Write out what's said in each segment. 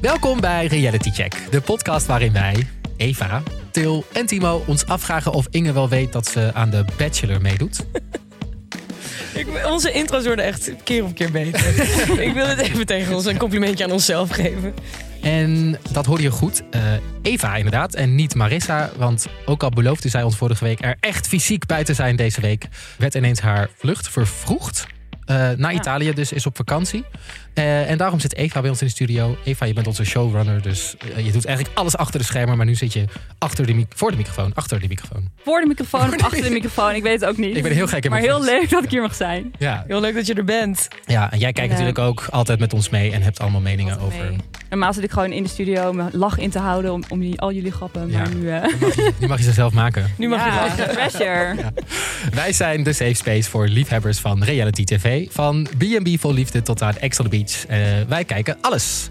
Welkom bij Reality Check, de podcast waarin wij, Eva, Til en Timo ons afvragen of Inge wel weet dat ze aan de Bachelor meedoet. Ik, onze intro's worden echt keer op keer beter. ik wil het even tegen ons een complimentje aan onszelf geven. En dat hoorde je goed. Eh, Eva inderdaad en niet Marissa. Want ook al beloofde zij ons vorige week er echt fysiek bij te zijn deze week... werd ineens haar vlucht vervroegd. Uh, naar Italië, dus is op vakantie. Uh, en daarom zit Eva bij ons in de studio. Eva, je bent onze showrunner, dus uh, je doet eigenlijk alles achter de schermen. Maar nu zit je achter de voor de microfoon, achter de microfoon. Voor de microfoon, voor de achter de microfoon. Ik weet het ook niet. Ik ben heel gek in Maar heel leuk dat ik hier mag zijn. Ja. Heel leuk dat je er bent. Ja, en jij kijkt natuurlijk ook altijd met ons mee en hebt allemaal meningen over... Mee. Normaal zit ik gewoon in de studio mijn lach in te houden om, om al jullie grappen. Maar nu, uh... mag je, nu mag je ze zelf maken. Nu mag ja, je pressure. Ja. Wij zijn de safe space voor liefhebbers van reality tv. Van B&B vol liefde tot aan Ex on the Beach. Uh, wij kijken alles.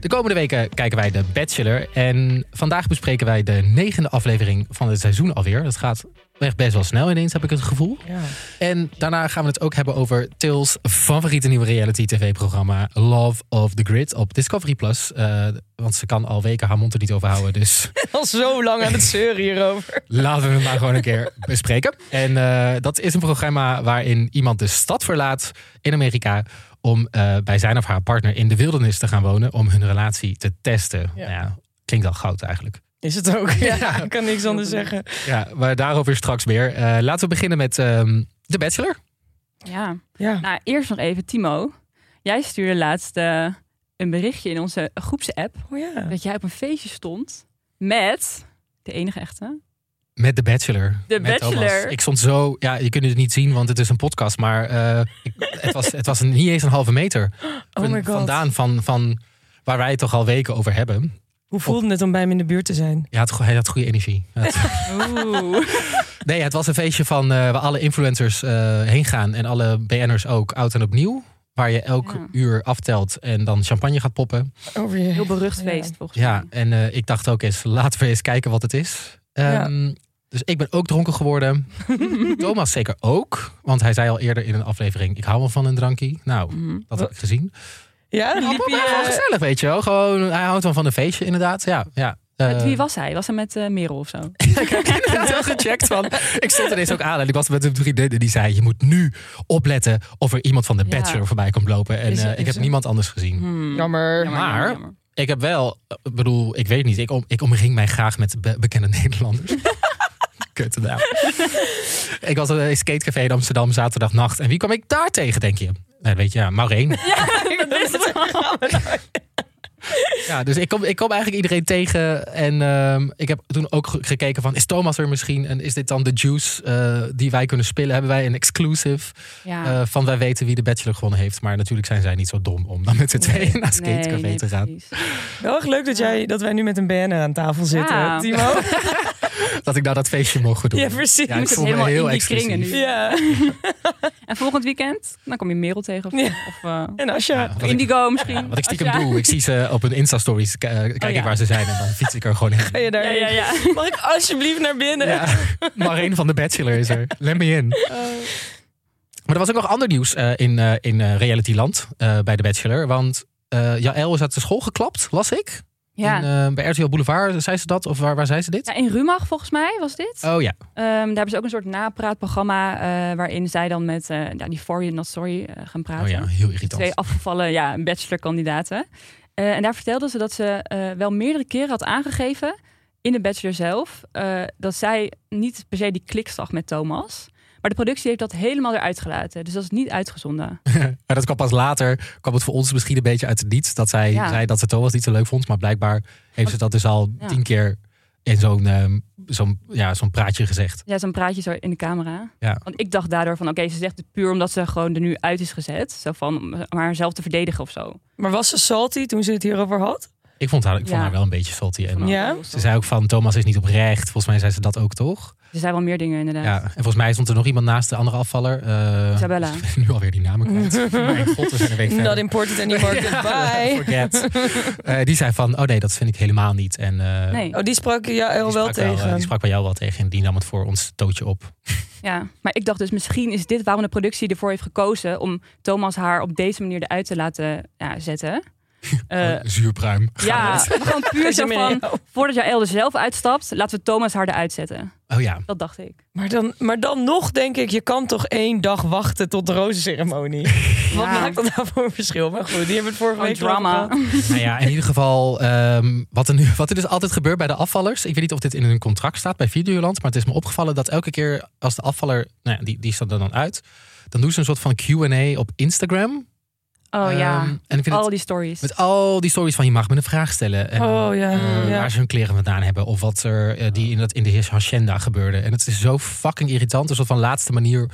De komende weken kijken wij The Bachelor. En vandaag bespreken wij de negende aflevering van het seizoen alweer. Dat gaat echt best wel snel ineens, heb ik het gevoel. Ja. En daarna gaan we het ook hebben over Tils favoriete nieuwe reality tv-programma Love of the Grid op Discovery Plus. Uh, want ze kan al weken haar mond er niet over houden. Dus al zo lang aan het zeuren hierover. Laten we het maar gewoon een keer bespreken. En uh, dat is een programma waarin iemand de stad verlaat in Amerika om uh, bij zijn of haar partner in de wildernis te gaan wonen om hun relatie te testen. Ja. Nou ja, klinkt al goud eigenlijk. Is het ook? Ja, ik kan niks anders zeggen. Ja, maar daarover straks meer. Uh, laten we beginnen met um, The Bachelor. Ja. ja, nou eerst nog even Timo. Jij stuurde laatst uh, een berichtje in onze groepsapp. Oh ja. Dat jij op een feestje stond met de enige echte met The Bachelor. The Bachelor. Thomas. Ik stond zo, ja, je kunt het niet zien, want het is een podcast, maar uh, ik, het was, het was een, niet eens een halve meter oh my God. vandaan van, van waar wij het toch al weken over hebben. Hoe voelde het om bij hem in de buurt te zijn? Ja, het, hij had goede energie. Oeh. Nee, het was een feestje van uh, waar alle influencers uh, heen gaan en alle BN'ers ook, oud en opnieuw. Waar je elk ja. uur aftelt en dan champagne gaat poppen. Over je. Heel berucht feest, ja. volgens mij. Ja, en uh, ik dacht ook eens, laten we eens kijken wat het is. Um, ja. Dus ik ben ook dronken geworden. Thomas zeker ook. Want hij zei al eerder in een aflevering: Ik hou wel van een drankje. Nou, mm. dat heb ik gezien. Ja, liep je... Gewoon gezellig, weet je wel. Gewoon, hij houdt wel van een feestje, inderdaad. Ja, ja. Met wie was hij? Was hij met uh, Merel of zo? ik heb inderdaad wel gecheckt. Van, ik stond ineens ook aan en ik was met een vriendin die zei... je moet nu opletten of er iemand van de Bachelor ja. voorbij komt lopen. En uh, ik heb niemand anders gezien. Hmm. Jammer. jammer. Maar jammer. ik heb wel... Ik bedoel, ik weet niet. Ik, om, ik omring mij graag met be bekende Nederlanders. Ik was in een skatecafé in Amsterdam zaterdagnacht. En wie kwam ik daar tegen, denk je? Nou, weet je, ja, Maureen. Ja, dat is het. Ja, dus ik kom, ik kom eigenlijk iedereen tegen. En uh, ik heb toen ook gekeken van... is Thomas er misschien? En is dit dan de juice uh, die wij kunnen spelen? Hebben wij een exclusive ja. uh, van wij weten wie de Bachelor gewonnen heeft? Maar natuurlijk zijn zij niet zo dom om dan met z'n tweeën nee, naar Skatecafé nee, nee, te gaan. Wel erg leuk dat, jij, dat wij nu met een BN'er aan tafel zitten, ja. Timo. dat ik daar dat feestje mocht doen. Ja, precies. Ja, ik voel me heel in die kringen nu. Ja. en volgend weekend, dan kom je Merel tegen. Of, ja. of uh, en Asja. Ja, Indigo ik, misschien. Wat ik stiekem doe, ik zie ze op hun Insta-stories kijken oh, ja. waar ze zijn. En dan fiets ik er gewoon heen. Ga je daar? Ja, ja, ja. Mag ik alsjeblieft naar binnen? Ja. Maar een van de Bachelor is er. Let me in. Uh. Maar er was ook nog ander nieuws uh, in, uh, in uh, Realityland bij de Bachelor. Want Jaël is uit de school geklapt, las ik. Ja. In, uh, bij RTL Boulevard zei ze dat? Of waar, waar zei ze dit? Ja, in Rumach volgens mij was dit. Oh ja. Um, daar hebben ze ook een soort napraatprogramma... Uh, waarin zij dan met uh, ja, die For You Not Sorry gaan praten. Oh ja, heel irritant. Twee afgevallen ja, bachelorkandidaten. en daar vertelde ze dat ze wel meerdere keren had aangegeven... in de bachelor zelf... dat zij niet per se die klik zag met Thomas... Maar de productie heeft dat helemaal eruit gelaten. Dus dat is niet uitgezonden. maar dat kwam pas later. kwam het voor ons misschien een beetje uit het niets. Dat zij ja. zei dat ze Thomas niet zo leuk vond. Maar blijkbaar heeft ze dat dus al ja. tien keer in zo'n um, zo'n ja, zo'n praatje gezegd. Ja, zo'n praatje zo in de camera. Ja. Want ik dacht daardoor van... oké, okay, ze zegt het puur omdat ze gewoon er nu uit is gezet. Zo van om haarzelf te verdedigen of zo. Maar was ze salty toen ze het hierover had? Ik vond haar, ik vond Ja. haar wel een beetje salty. En Ja? Ze zei ook van Thomas is niet oprecht. Volgens mij zei ze dat ook toch? Er zijn wel meer dingen inderdaad. Ja. En volgens mij stond er nog iemand naast de andere afvaller. eh, Isabella. Nu alweer die namen kwijt. Mijn god, we zijn een week verder. Not important anymore. Goodbye. Forget. Eh, die zei van, oh nee, dat vind ik helemaal niet. En, eh, Nee. Oh, die sprak jou die wel tegen. die sprak bij jou wel tegen en die nam het voor ons tootje op. Ja, maar ik dacht dus misschien is dit waarom de productie ervoor heeft gekozen om Thomas haar op deze manier eruit te laten ja, zetten. Eh, Oh, zuurpruim. Ja, gewoon puur zo van, voordat jouw elder zelf uitstapt, laten we Thomas haar eruit zetten. Oh ja. Dat dacht ik. Maar dan, maar dan nog denk ik, je kan toch één dag wachten tot de rozenceremonie. Wat maakt dat nou voor een verschil? Maar goed, die hebben het vorige Gewoon week drama. Nou ja, in ieder geval, ehm, wat, er nu, wat er dus altijd gebeurt bij de afvallers. Ik weet niet of dit in hun contract staat bij Videoland. Maar het is me opgevallen dat elke keer als de afvaller, nou ja, die, die staat er dan uit. Dan doen ze een soort van QA op Instagram. Oh ja, Ehm, en ik vind al het die stories. met al die stories van je mag me een vraag stellen. En, Oh ja, eh, ja. Waar ze hun kleren vandaan hebben. Of wat er eh, die in, dat, in de hacienda gebeurde. En het is zo fucking irritant. Een soort van laatste manier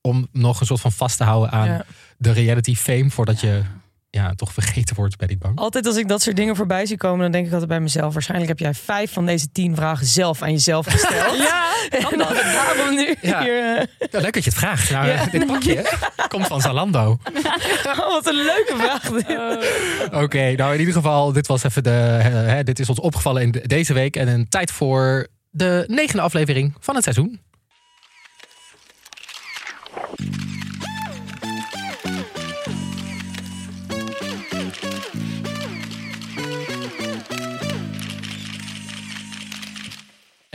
om nog een soort van vast te houden aan Ja. de reality fame. Voordat je ja, toch vergeten wordt bij die bank. Altijd als ik dat soort dingen voorbij zie komen, dan denk ik altijd bij mezelf. Waarschijnlijk heb jij vijf van deze tien vragen zelf aan jezelf gesteld. ja, en het daarom nu Ja. hier... eh, Ja, leuk dat je het vraagt. Nou, Ja. Dit pakje komt van Zalando. oh, wat een leuke vraag dit. Oké, nou in ieder geval, dit was even de. hè, dit is ons opgevallen in de- deze week. En een tijd voor de negende aflevering van het seizoen.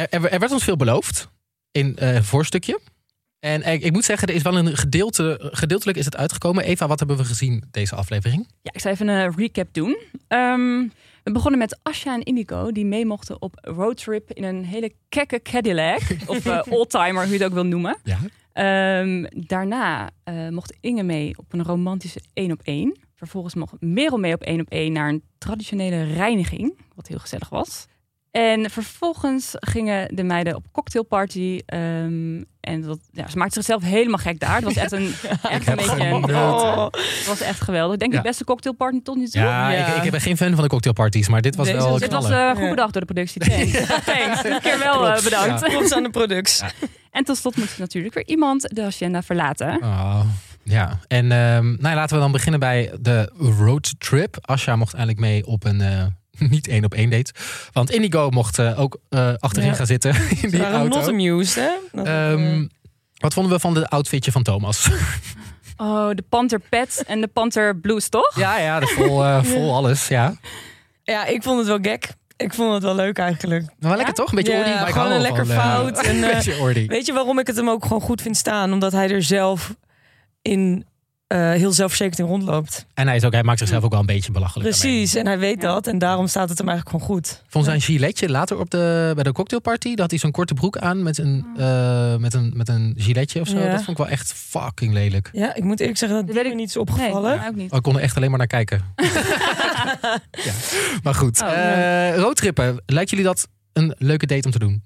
Er, er- er werd ons veel beloofd in het voorstukje. En ik, ik moet zeggen, er is wel een gedeelte, gedeeltelijk is het uitgekomen. Eva, wat hebben we gezien deze aflevering? Ja, ik zal even een recap doen. Ehm, we begonnen met Asha en Indigo, die mee mochten op roadtrip in een hele kekke Cadillac. of eh, oldtimer, hoe je het ook wil noemen. Ja. Ehm, daarna eh, mocht Inge mee op een romantische één op één. Vervolgens mocht Merel mee op één op één naar een traditionele reiniging, wat heel gezellig was. En vervolgens gingen de meiden op cocktailparty. ehm, en dat, ja, ze maakten zichzelf helemaal gek daar. Het was echt een, echt een beetje... Oh. Het was echt geweldig. Ik denk Ja. de beste cocktailparty tot nu toe. Ja, Ja. Ik, ik ben geen fan van de cocktailparties, maar dit was Deze wel Dit was eh, goed bedacht door de productie. Thanks. Thanks. Een keer wel eh, bedankt. Props aan de products. Ja. En tot slot moet natuurlijk weer iemand de agenda verlaten. Oh, ja, en ehm, nou, ja, laten we dan beginnen bij de roadtrip. Asja mocht eigenlijk mee op een eh, niet één op één date. Want Indigo mocht eh, ook eh, achterin Ja. gaan zitten in die waren auto. not amused, hè? Ehm, wat vonden we van de outfitje van Thomas? Oh, de Panther Pet en de Panther Blues, toch? ja, ja, de vol, eh, vol alles. Ja. ja, ik vond het wel gek. Ik vond het wel leuk eigenlijk. Maar wel lekker toch? Een beetje Ja, maar ik gewoon een lekker van, eh, fout en, eh. Weet je waarom ik het hem ook gewoon goed vind staan? Omdat hij er zelf in eh, heel zelfverzekerd in rondloopt. En hij, is ook, hij maakt zichzelf ook wel een beetje belachelijk. daarmee. Precies, en hij weet Ja. dat. En daarom staat het hem eigenlijk gewoon goed. Vond zijn giletje later op de, bij de cocktailparty. Dat had hij zo'n korte broek aan met een, eh, met een, met een giletje of zo. Ja. Dat vond ik wel echt fucking lelijk. Ja, ik moet eerlijk zeggen dat Dat dit weet me ik- niet is opgevallen. Nee, ook niet. Oh, ik kon er echt alleen maar naar kijken. ja. Maar goed, Oh, Eh, roadtrippen. Lijkt jullie dat een leuke date om te doen?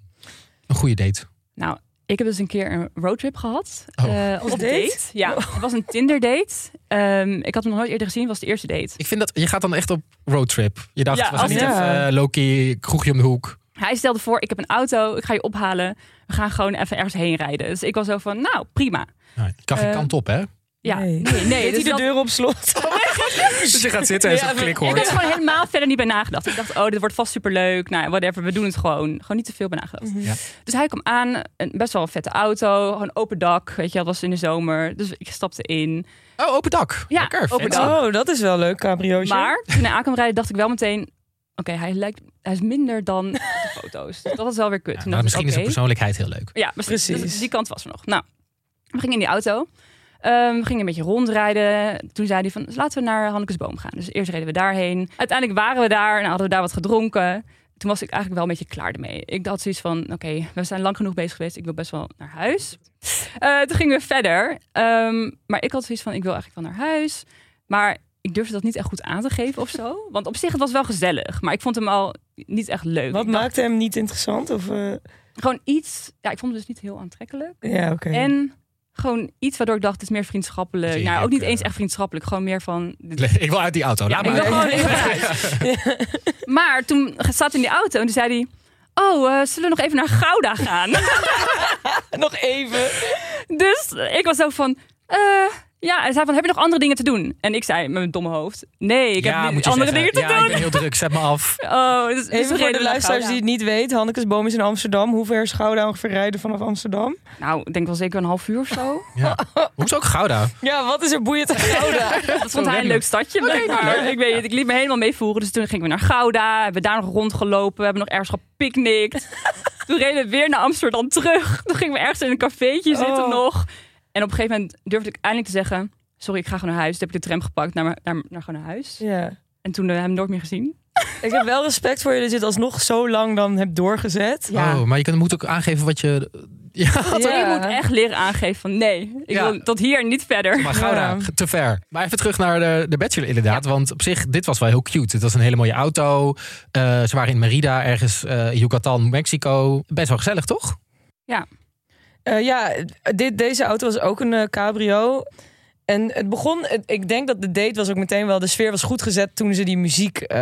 Een goede date? Nou, ik heb dus een keer een roadtrip gehad. Oh. Eh, op date? date. Ja, het was een Tinder date. Ehm, ik had hem nog nooit eerder gezien. Het was de eerste date. Ik vind dat je gaat dan echt op roadtrip. Je dacht, Ja, we gaan niet ja. even uh, Loki, kroegje om de hoek. Hij stelde voor, ik heb een auto, ik ga je ophalen. We gaan gewoon even ergens heen rijden. Dus ik was zo van, nou, prima. Nou, je kan geen Eh, kant op, hè? Ja, Nee. nee, nee. Dus hij de dat- deur op slot? Dus je gaat zitten en Ja, zo'n klik Ik heb er gewoon helemaal verder niet bij nagedacht. Ik dacht, oh, dit wordt vast superleuk. Nou, whatever, we doen het gewoon. Gewoon niet te veel bij nagedacht. Ja. Dus hij kwam aan, een best wel een vette auto. Gewoon open dak, weet je, dat was in de zomer. Dus ik stapte in. Oh, open dak. Ja, Lekker, open dak. Oh, dat is wel leuk, cabriootje. Maar toen hij aan kwam rijden, dacht ik wel meteen... Oké, hij lijkt, hij is minder dan de foto's. Dus dat was wel weer kut. Ja, ik, misschien is zijn persoonlijkheid heel leuk. Ja, precies. Precies. Dus die kant was er nog. Nou, we gingen in die auto. Ehm, we gingen een beetje rondrijden. Toen zei hij van, laten we naar Hannekesboom gaan. Dus eerst reden we daarheen. Uiteindelijk waren we daar en hadden we daar wat gedronken. Toen was ik eigenlijk wel een beetje klaar ermee. Ik had zoiets van, oké, we zijn lang genoeg bezig geweest. Ik wil best wel naar huis. Eh, toen gingen we verder. Ehm, maar ik had zoiets van, ik wil eigenlijk wel naar huis. Maar ik durfde dat niet echt goed aan te geven of zo. Want op zich, het was wel gezellig. Maar ik vond hem al niet echt leuk. Wat dacht, maakte hem niet interessant? Of, eh, Gewoon iets... Ja, ik vond hem dus niet heel aantrekkelijk. Ja, oké. En gewoon iets waardoor ik dacht, het is meer vriendschappelijk. Je Nou, ook niet eens echt vriendschappelijk. Gewoon meer van... Ik wil uit die auto. Ja, Laat ik maar. wil gewoon even naar huis. Maar toen zat in die auto en toen zei hij... Oh, eh, zullen we nog even naar Gouda gaan? Nog even. dus ik was ook van... eh, Ja, en zei van, heb je nog andere dingen te doen? En ik zei met mijn domme hoofd, nee, ik ja, heb moet je andere zeggen. dingen te ja, doen. ik ben heel druk, zet me af. Oh, dus, dus Even voor de luisteraars die het niet weten. Hannekes Boom is in Amsterdam. Hoe ver is Gouda ongeveer rijden vanaf Amsterdam? Nou, ik denk wel zeker een half uur of zo. Ja. Hoezo ook Gouda? Ja, wat is er boeiend aan Gouda? Dat vond hij een leuk stadje. blijkbaar. Ik weet het, ik liet me helemaal meevoeren. Dus toen gingen we naar Gouda, hebben we daar nog rondgelopen, we hebben nog ergens gepicnict. toen reden we weer naar Amsterdam terug. Toen gingen we ergens in een cafeetje zitten Oh. nog. En op een gegeven moment durfde ik eindelijk te zeggen... Sorry, ik ga gewoon naar huis. Toen heb ik de tram gepakt naar, naar, naar, gewoon naar huis. Ja. En toen uh, hem nooit meer gezien. Ik heb wel respect voor je dat je het alsnog zo lang dan hebt doorgezet. Ja. Oh, maar je kunt, moet ook aangeven wat je... Ja, Ja. Ik moet echt leren aangeven van nee, ik Ja. wil tot hier en niet verder. maar Gouda, Ja. te ver. Maar even terug naar de, de Bachelor inderdaad. Want op zich, dit was wel heel cute. Het was een hele mooie auto. Eh, ze waren in Merida, ergens eh Yucatan, Mexico. Best wel gezellig, toch? Eh, ja, dit, deze auto was ook een eh, cabrio. En het begon, het- ik denk dat de date was ook meteen wel, de sfeer was goed gezet toen ze die muziek eh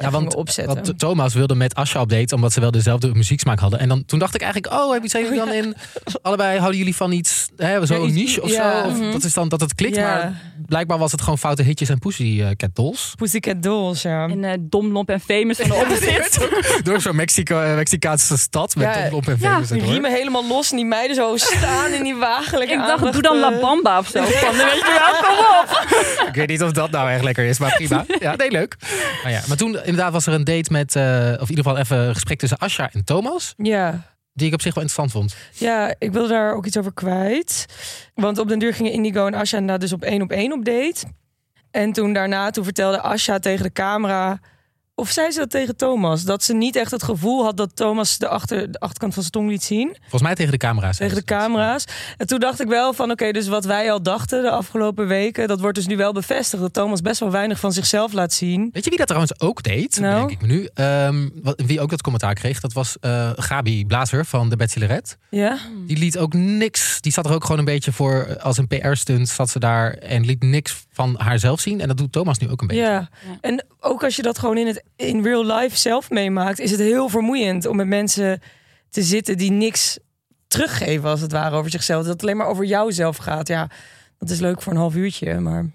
Ja, want, opzetten. want Thomas wilde met Asja op date, omdat ze wel dezelfde muzieksmaak hadden. En dan, toen dacht ik eigenlijk, oh, heb je zijn jullie dan in? Allebei houden jullie van iets, hè, zo'n Ja, iets- niche of ja. zo? Of Mhm. dat is dan dat het klikt, Ja. maar blijkbaar was het gewoon foute hitjes en Pussycat Dolls. Pussycat Dolls, ja. En eh Dom, Lomp en Famous van de opzet. Door zo'n Mexico, eh, Mexicaanse stad met Ja, ja, op en ja, famous Die erdoor. riemen helemaal los en die meiden zo staan in die wagelijke Ik dacht, aandacht, doe dan eh. La Bamba of zo. Van, wel, kom op. Ik weet niet of dat nou echt lekker is, maar prima. Ja, nee, leuk. Maar, ja, maar toen inderdaad was er een date met, eh, of in ieder geval even een gesprek tussen Asja en Thomas. Ja. Die ik op zich wel interessant vond. Ja, ik wilde daar ook iets over kwijt. Want op den duur gingen Indigo en Asha inderdaad dus op één op één op date. En toen daarna, toen vertelde Asha tegen de camera... Of zei ze dat tegen Thomas? Dat ze niet echt het gevoel had dat Thomas de, achter, de achterkant van zijn tong liet zien. Volgens mij tegen de camera's. Tegen de camera's. En toen dacht ik wel van, oké, dus wat wij al dachten de afgelopen weken... dat wordt dus nu wel bevestigd. Dat Thomas best wel weinig van zichzelf laat zien. Weet je wie dat trouwens ook deed? Nou? Denk ik me nu. Ehm, wat- wie ook dat commentaar kreeg, dat was eh, Gabi Blazer van de Bachelorette. Ja? Die liet ook niks. Die zat er ook gewoon een beetje voor eh, als een PR-stunt. Zat ze daar en liet niks van haarzelf zien. En dat doet Thomas nu ook een beetje. Ja. En ook als je dat gewoon in, het, in real life zelf meemaakt, is het heel vermoeiend om met mensen te zitten die niks teruggeven, als het ware, over zichzelf. Dat het alleen maar over jou zelf gaat. Ja, dat is leuk voor een half uurtje, maar.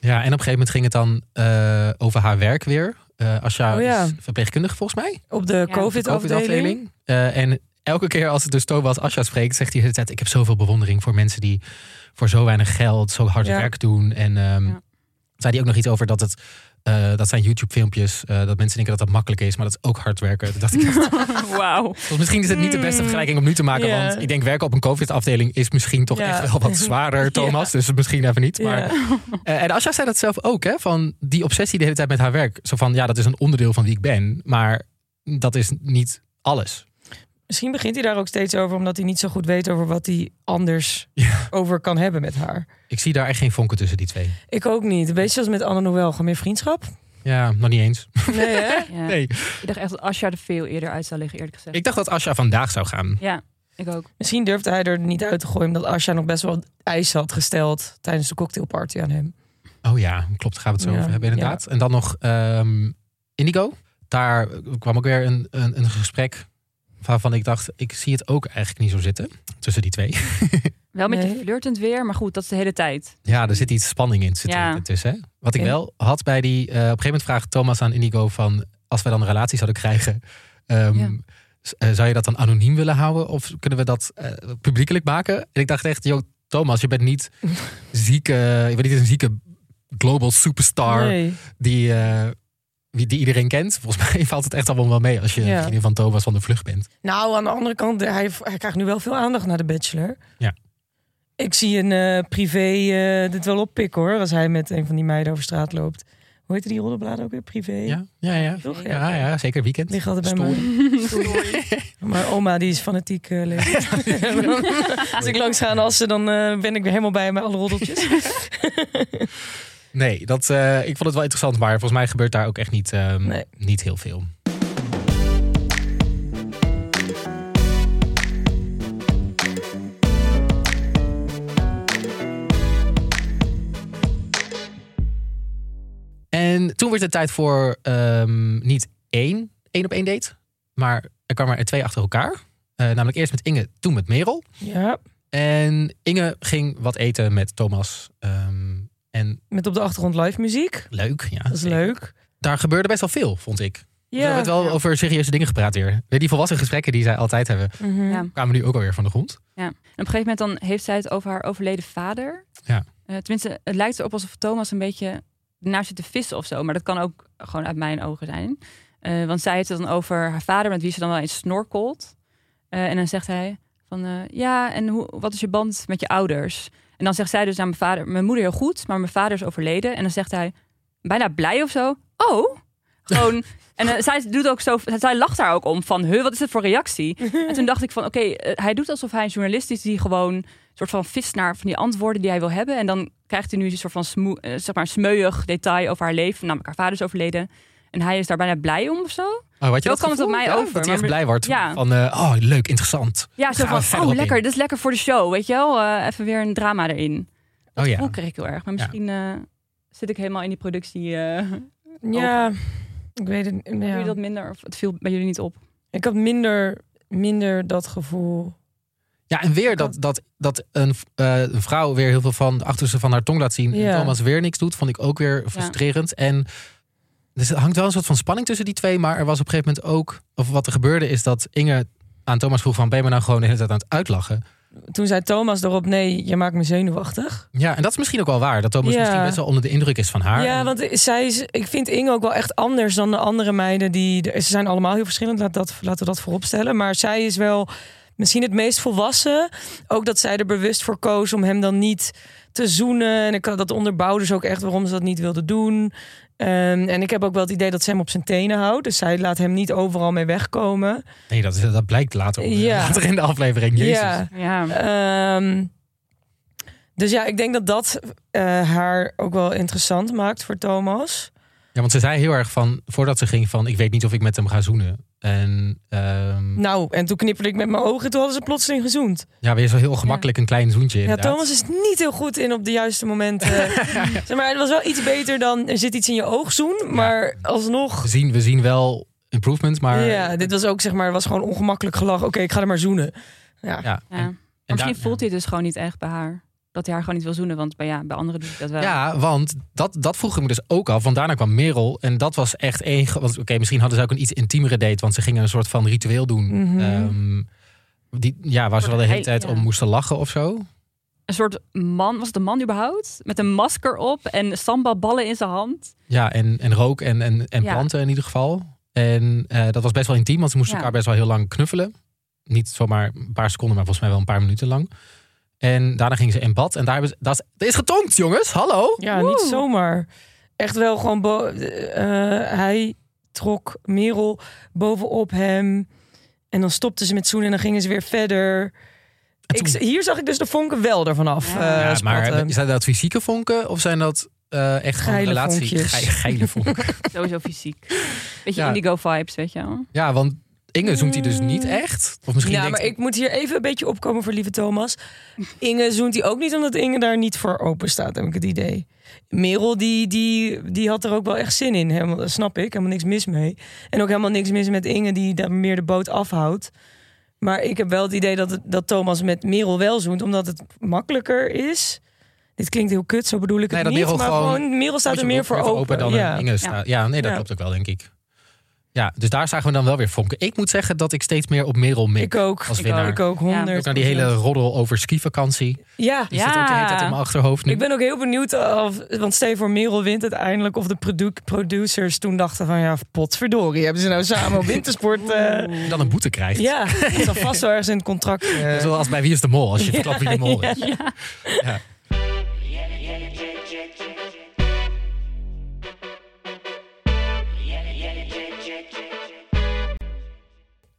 Ja, en op een gegeven moment ging het dan eh, over haar werk weer. Eh Asja Oh ja. is verpleegkundige volgens mij. Op de Ja, COVID-afdeling. Eh, en elke keer als het dus Thomas Asja spreekt, zegt hij de hele tijd... ik heb zoveel bewondering voor mensen die voor zo weinig geld zo hard Ja. werk doen. En ehm, Ja. zei hij ook nog iets over dat het... eh, dat zijn YouTube-filmpjes, eh, dat mensen denken dat dat makkelijk is, maar dat is ook hard werken. Toen dacht ik, echt, dus misschien is het niet de beste vergelijking om nu te maken, want ik denk werken op een COVID-afdeling is misschien toch echt wel wat zwaarder, Thomas. Dus misschien even niet. Maar eh, en Asja zei dat zelf ook, hè? Van die obsessie de hele tijd met haar werk. Zo van, ja, dat is een onderdeel van wie ik ben. Maar dat is niet alles. Misschien begint hij daar ook steeds over, omdat hij niet zo goed weet over wat hij anders Ja. over kan hebben met haar. Ik zie daar echt geen vonken tussen die twee. Ik ook niet. Een beetje zoals met Anne Noël, gewoon meer vriendschap. Ja, nog niet eens. Nee, hè? Ja. Nee. Ik dacht echt dat Asja er veel eerder uit zou liggen, eerlijk gezegd. Ik dacht dat Asja vandaag zou gaan. Ja, ik ook. Misschien durfde hij er niet uit te gooien, omdat Asja nog best wel eisen had gesteld tijdens de cocktailparty aan hem. Oh ja, klopt. Gaan we het zo Ja. over hebben inderdaad. En dan nog ehm, Indigo. Daar kwam ook weer een, een, een gesprek waarvan ik dacht... ik zie het ook eigenlijk niet zo zitten tussen die twee. Wel met Nee. je flirtend weer, maar goed, dat is de hele tijd. Ja, er zit iets spanning in zit Ja. er tussen. Hè? Wat ik wel had bij die... eh, op een gegeven moment vraagt Thomas aan Indigo van... als we dan een relatie zouden krijgen... ehm, Ja. eh, zou je dat dan anoniem willen houden? Of kunnen we dat eh, publiekelijk maken? En ik dacht echt, joh, Thomas, je bent niet zieke... je bent niet een zieke global superstar Nee. die, eh, die iedereen kent. Volgens mij valt het echt allemaal wel mee als je Ja. vriendin van Thomas van de vlucht bent. Nou, aan de andere kant, hij, hij krijgt nu wel veel aandacht naar de Bachelor. Ja. Ik zie een eh, privé eh, dit wel oppikken hoor, als hij met een van die meiden over straat loopt. Hoe heette die roddelbladen ook weer? Privé? Ja, ja, ja. Toch? Ja, ja, zeker weekend. Ligt altijd bij mij. Maar oma die is fanatiek uh, lezen. Als ik langs ga als ze, dan eh, ben ik weer helemaal bij met alle roddeltjes. Nee, dat, eh, ik vond het wel interessant, maar volgens mij gebeurt daar ook echt niet, ehm, Nee. niet heel veel. En toen werd het tijd voor ehm, niet één één op één date, maar er kwamen er twee achter elkaar. Eh, namelijk eerst met Inge, toen met Merel. Ja, En Inge ging wat eten met Thomas. Ehm, en Met op de achtergrond live muziek. leuk, ja. Dat is zeker. leuk. Daar gebeurde best wel veel, vond ik. We Ja. hebben het wel over serieuze dingen gepraat weer. Weer Die volwassen gesprekken die zij altijd hebben, Mhm. Ja. kwamen nu ook alweer van de grond. En op een gegeven moment dan heeft zij het over haar overleden vader. Ja. Eh, tenminste, het lijkt erop alsof Thomas een beetje naar zit te vissen of zo. Maar dat kan ook gewoon uit mijn ogen zijn. Eh, want zij heeft het dan over haar vader, met wie ze dan wel eens snorkelt. Eh, en dan zegt hij van, eh, ja, en hoe, wat is je band met je ouders? En dan zegt zij dus aan mijn vader, mijn moeder heel goed, maar mijn vader is overleden. En dan zegt hij, bijna blij of zo. Oh, gewoon... En eh, zij doet ook zo, zij lacht daar ook om van, huh, wat is dit voor reactie? En toen dacht ik van, oké, eh, hij doet alsof hij een journalist is die gewoon een soort van vist naar van die antwoorden die hij wil hebben. En dan krijgt hij nu een soort van smoe, eh, zeg maar smeuig detail over haar leven. Namelijk haar vader is overleden. En hij is daar bijna blij om of zo. Oh, had je kwam het op mij Ja, over, Dat hij echt blij wordt. Ja. Van, eh, oh, leuk, interessant. Ja, zo van, oh lekker, dit is lekker voor de show, weet je wel. Eh, even weer een drama erin. Dat Oh ja. kreeg ik heel erg. Maar misschien eh, zit ik helemaal in die productie. eh Ja, ik weet het. Ja. jullie dat minder? Of het viel bij jullie niet op? Ik had minder, minder dat gevoel. Ja, en weer dat, dat, dat een, eh, een vrouw weer heel veel van de achterste van haar tong laat zien. Ja. En Thomas weer niks doet, vond ik ook weer frustrerend. En dus er hangt wel een soort van spanning tussen die twee. Maar er was op een gegeven moment ook, of wat er gebeurde, is dat Inge aan Thomas vroeg van, ben je me nou gewoon de hele tijd aan het uitlachen? Toen zei Thomas erop, nee, je maakt me zenuwachtig. Ja, en dat is misschien ook wel waar. Dat Thomas Ja. misschien best wel onder de indruk is van haar. Ja, En- want zij is, ik vind Inge ook wel echt anders dan de andere meiden. Die, ze zijn allemaal heel verschillend, laat dat, laten we dat vooropstellen. Maar zij is wel misschien het meest volwassen. Ook dat zij er bewust voor koos om hem dan niet te zoenen. En ik had dat onderbouwde ze ook echt waarom ze dat niet wilde doen. Ehm, en ik heb ook wel het idee dat ze hem op zijn tenen houdt. Dus zij laat hem niet overal mee wegkomen. Nee, dat, is, dat blijkt later, Ja. later in de aflevering. Jezus. Ja. Ja, Ehm, dus ja, ik denk dat dat eh, haar ook wel interessant maakt voor Thomas. Ja, want ze zei heel erg van, voordat ze ging van, ik weet niet of ik met hem ga zoenen. En ehm, Nou, en toen knipperde ik met mijn ogen. Toen hadden ze plotseling gezoend. ja, weer zo heel gemakkelijk een klein zoentje Ja, inderdaad. Thomas is niet heel goed in op de juiste momenten. zeg maar, het was wel iets beter dan er zit iets in je oog zoen. Maar alsnog. We zien, we zien wel improvements, maar... Ja, dit was ook zeg maar, was gewoon ongemakkelijk gelach. Oké, ik ga er maar zoenen. Ja. Ja, ja. en- misschien voelt hij het dus gewoon niet echt bij haar. Dat hij haar gewoon niet wil zoenen. Want bij, ja, bij anderen doe ik dat wel. Ja, want dat, dat vroeg ik me dus ook af. Want daarna kwam Merel. En dat was echt één... Want oké, misschien hadden ze ook een iets intiemere date. Want ze gingen een soort van ritueel doen. Mhm. Ehm, die, ja, waar ze wel de hele tijd ja. om moesten lachen of zo. Een soort man, was het een man überhaupt? Met een masker op en samba-ballen in zijn hand. Ja, en, en rook en, en, en Ja. planten in ieder geval. En eh, dat was best wel intiem. Want ze moesten Ja. elkaar best wel heel lang knuffelen. Niet zomaar een paar seconden, maar volgens mij wel een paar minuten lang. En daarna gingen ze in bad. En daar hebben ze... Dat is, dat is getonkt, jongens. Hallo? Ja, Woe. niet zomaar. Echt wel gewoon. bo- eh, hij trok Merel bovenop hem. En dan stopten ze met zoenen en dan gingen ze weer verder. Ik, hier zag ik dus de vonken wel ervan af. Ja. eh, Ja, maar spatten. zijn dat fysieke vonken of zijn dat eh, echt gewoon Geile relatie? vonkjes. Ge- geile vonken. Sowieso fysiek. Beetje Ja. indigo vibes, weet je wel. ja, want Inge zoent hij dus niet echt. Of misschien ja, denkt maar ik moet hier even een beetje opkomen voor lieve Thomas. Inge zoent hij ook niet omdat Inge daar niet voor open staat, heb ik het idee. Merel, die, die, die had er ook wel echt zin in. Helemaal, dat snap ik, helemaal niks mis mee. En ook helemaal niks mis met Inge, die daar meer de boot afhoudt. Maar ik heb wel het idee dat, het, dat Thomas met Merel wel zoent, omdat het makkelijker is. Dit klinkt heel kut, zo bedoel ik Nee, het dat niet. Merel maar gewoon- gewoon, Merel staat er meer voor open. dan ja. Inge staat. Ja, nee, dat Ja. klopt ook wel, denk ik. Ja, dus daar zagen we dan wel weer vonken. Ik moet zeggen dat ik steeds meer op Merel mik. Ik ook. Als ik winnaar. ook. Ik ook, Ja. 100. Ook naar die hele roddel over skivakantie. Ja, Die zit ook de hele tijd in mijn achterhoofd nu. Ik ben ook heel benieuwd of, want stel je voor Merel wint uiteindelijk of de produ- producers toen dachten van ja, potverdorie, hebben ze nou samen op wintersport? eh, dan een boete krijgt. ja, dat is dan vast wel ergens in het contract. eh. Zoals bij Wie is de Mol, als je verklapt wie de mol is. Ja.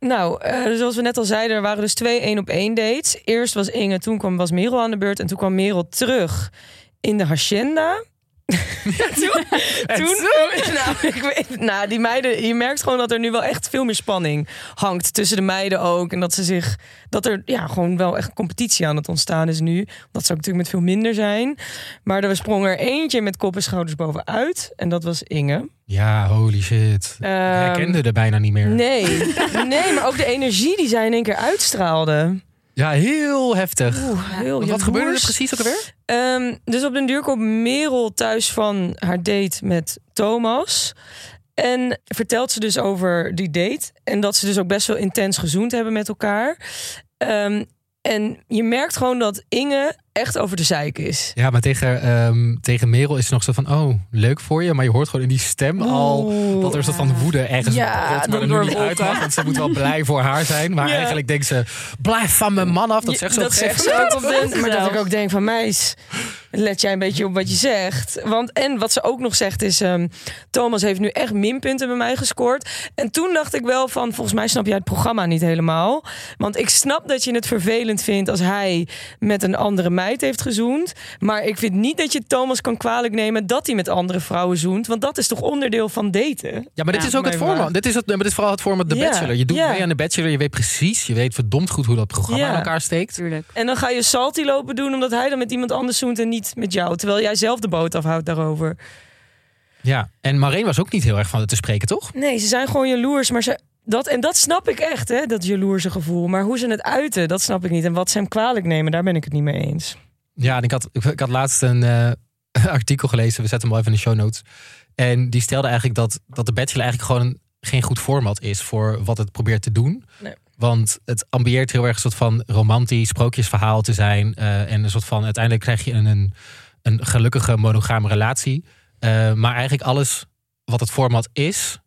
Nou, eh, zoals we net al zeiden, er waren dus twee één op één dates. Eerst was Inge, toen kwam, was Merel aan de beurt en toen kwam Merel terug in de hacienda. toen, toen nou, ik weet, nou, die meiden, je merkt gewoon dat er nu wel echt veel meer spanning hangt tussen de meiden ook. En dat ze zich, dat er ja, gewoon wel echt competitie aan het ontstaan is nu. Dat zou natuurlijk met veel minder zijn. Maar er sprong er eentje met kop en schouders bovenuit. En dat was Inge. Ja, holy shit. Ik Ehm, herkende er bijna niet meer. Nee, nee, maar ook de energie die zij in één keer uitstraalde. Ja, heel heftig. Oeh, heel wat gebeurde er precies ook alweer? Ehm, dus op den duur komt Merel thuis van haar date met Thomas. En vertelt ze dus over die date. En dat ze dus ook best wel intens gezoend hebben met elkaar. Ehm, en je merkt gewoon dat Inge echt over de zeik is. Ja, maar tegen, ehm, tegen Merel is het nog zo van, oh, leuk voor je. Maar je hoort gewoon in die stem al dat er een soort van woede ergens Ja, borrelt, maar dat er nu niet uit mag. Want ze moet wel blij voor haar zijn. Maar Ja. eigenlijk denkt ze, blijf van mijn man af. Dat zegt ze op dat een zegt gegeven ze ook op moment. Maar dat ik ook denk van meis, let jij een beetje op wat je zegt. Want en wat ze ook nog zegt is, ehm, Thomas heeft nu echt minpunten bij mij gescoord. En toen dacht ik wel van, volgens mij snap jij het programma niet helemaal. Want ik snap dat je het vervelend vindt als hij met een andere meid heeft gezoend. Maar ik vind niet dat je Thomas kan kwalijk nemen dat hij met andere vrouwen zoent. Want dat is toch onderdeel van daten? Ja, maar dit Ja, is ook het format. Dit is, het, maar dit is vooral het format The Ja, Bachelor. Je doet ja. mee aan The Bachelor. Je weet precies, je weet verdomd goed hoe dat programma Ja. in elkaar steekt. Tuurlijk. En dan ga je salty lopen doen omdat hij dan met iemand anders zoent en niet met jou. Terwijl jij zelf de boot afhoudt daarover. Ja, en Marijn was ook niet heel erg van het te spreken, toch? Nee, ze zijn gewoon jaloers. Maar ze, dat, en dat snap ik echt, hè, dat jaloerse gevoel. Maar hoe ze het uiten, dat snap ik niet. En wat ze hem kwalijk nemen, daar ben ik het niet mee eens. Ja, en ik had, ik had laatst een eh, artikel gelezen. We zetten hem wel even in de show notes. En die stelde eigenlijk dat, dat de Bachelor eigenlijk gewoon een- geen goed format is voor wat het probeert te doen. Nee. Want het ambieert heel erg een soort van romantisch sprookjesverhaal te zijn. eh, en een soort van uiteindelijk krijg je een, een, een gelukkige monogame relatie. Eh, maar eigenlijk alles wat het format is,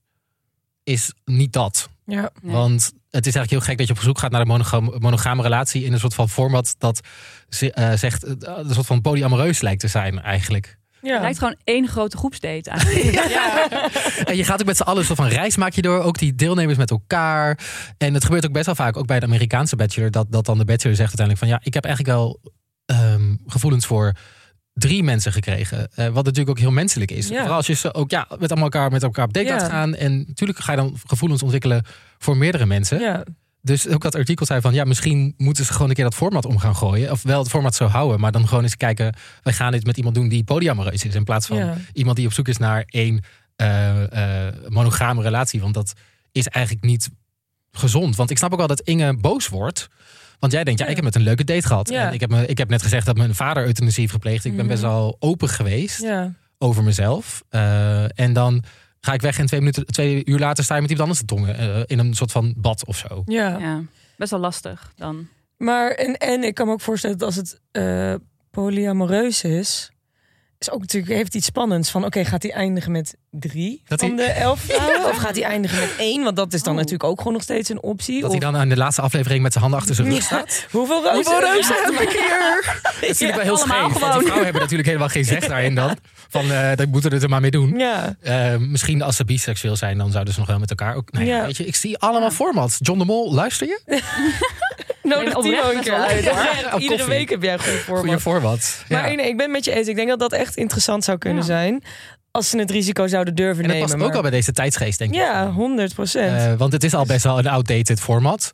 is niet dat. Ja. Nee. Want het is eigenlijk heel gek dat je op zoek gaat naar een monogame, monogame relatie in een soort van format dat ze- eh, zegt een soort van polyamoreus lijkt te zijn eigenlijk. Ja. Het lijkt gewoon één grote groepsdate eigenlijk. En je gaat ook met z'n allen een soort van reis maak je door, ook die deelnemers met elkaar. En het gebeurt ook best wel vaak, ook bij de Amerikaanse bachelor, dat, dat dan de bachelor zegt uiteindelijk van ja, ik heb eigenlijk wel ehm, gevoelens voor drie mensen gekregen. Eh, wat natuurlijk ook heel menselijk is. Ja. Vooral als je ze ook ja, met allemaal elkaar, met elkaar op date Ja. laat gaan. En natuurlijk ga je dan gevoelens ontwikkelen voor meerdere mensen. ja. Dus ook dat artikel zei van ja, misschien moeten ze gewoon een keer dat format om gaan gooien. Of wel het format zo houden, maar dan gewoon eens kijken. Wij gaan dit met iemand doen die polyamoreus is. In plaats van Ja. iemand die op zoek is naar één eh, eh, monogame relatie. Want dat is eigenlijk niet gezond. Want ik snap ook wel dat Inge boos wordt. Want jij denkt, ja, ik heb met een leuke date gehad. Ja. En ik heb, me, ik heb net gezegd dat mijn vader euthanasie heeft gepleegd. Ik ben Mhm. best wel open geweest ja. over mezelf. Eh, en dan ga ik weg en twee, minuten, twee uur later sta je met iemand anders te tongen. eh, in een soort van bad of zo. ja. ja, best wel lastig dan. Maar en, en ik kan me ook voorstellen dat als het eh polyamoreus is, is ook natuurlijk heeft iets spannends van oké, gaat hij eindigen met drie Dat van hij- de elf vrouwen? Of gaat hij eindigen met één? Want dat is dan Oh. natuurlijk ook gewoon nog steeds een optie. Dat Of- hij dan aan de laatste aflevering met zijn handen achter zijn rug Ja. staat. Hoeveel reuzen? Hoeveel reuzen Ja. heb ik hier? Dat is natuurlijk wel heel scheef. Want die vrouwen hebben natuurlijk helemaal geen zeg daarin dan. Van, eh dat moeten we er maar mee doen. Ja, Eh, misschien als ze biseksueel zijn, dan zouden ze nog wel met elkaar ook... Nee, Ja. weet je, ik zie allemaal formats. John de Mol, luister je? Nodig een keer uit. Iedere koffie. week heb jij een goede Goeie format. format. Ja. Maar nee, ik ben met je eens. Ik denk dat dat echt interessant zou kunnen Ja. zijn. Als ze het risico zouden durven en dat nemen. past ook maar- al bij deze tijdsgeest, denk ik. Ja, 100 procent. Eh, want het is al best wel een outdated format.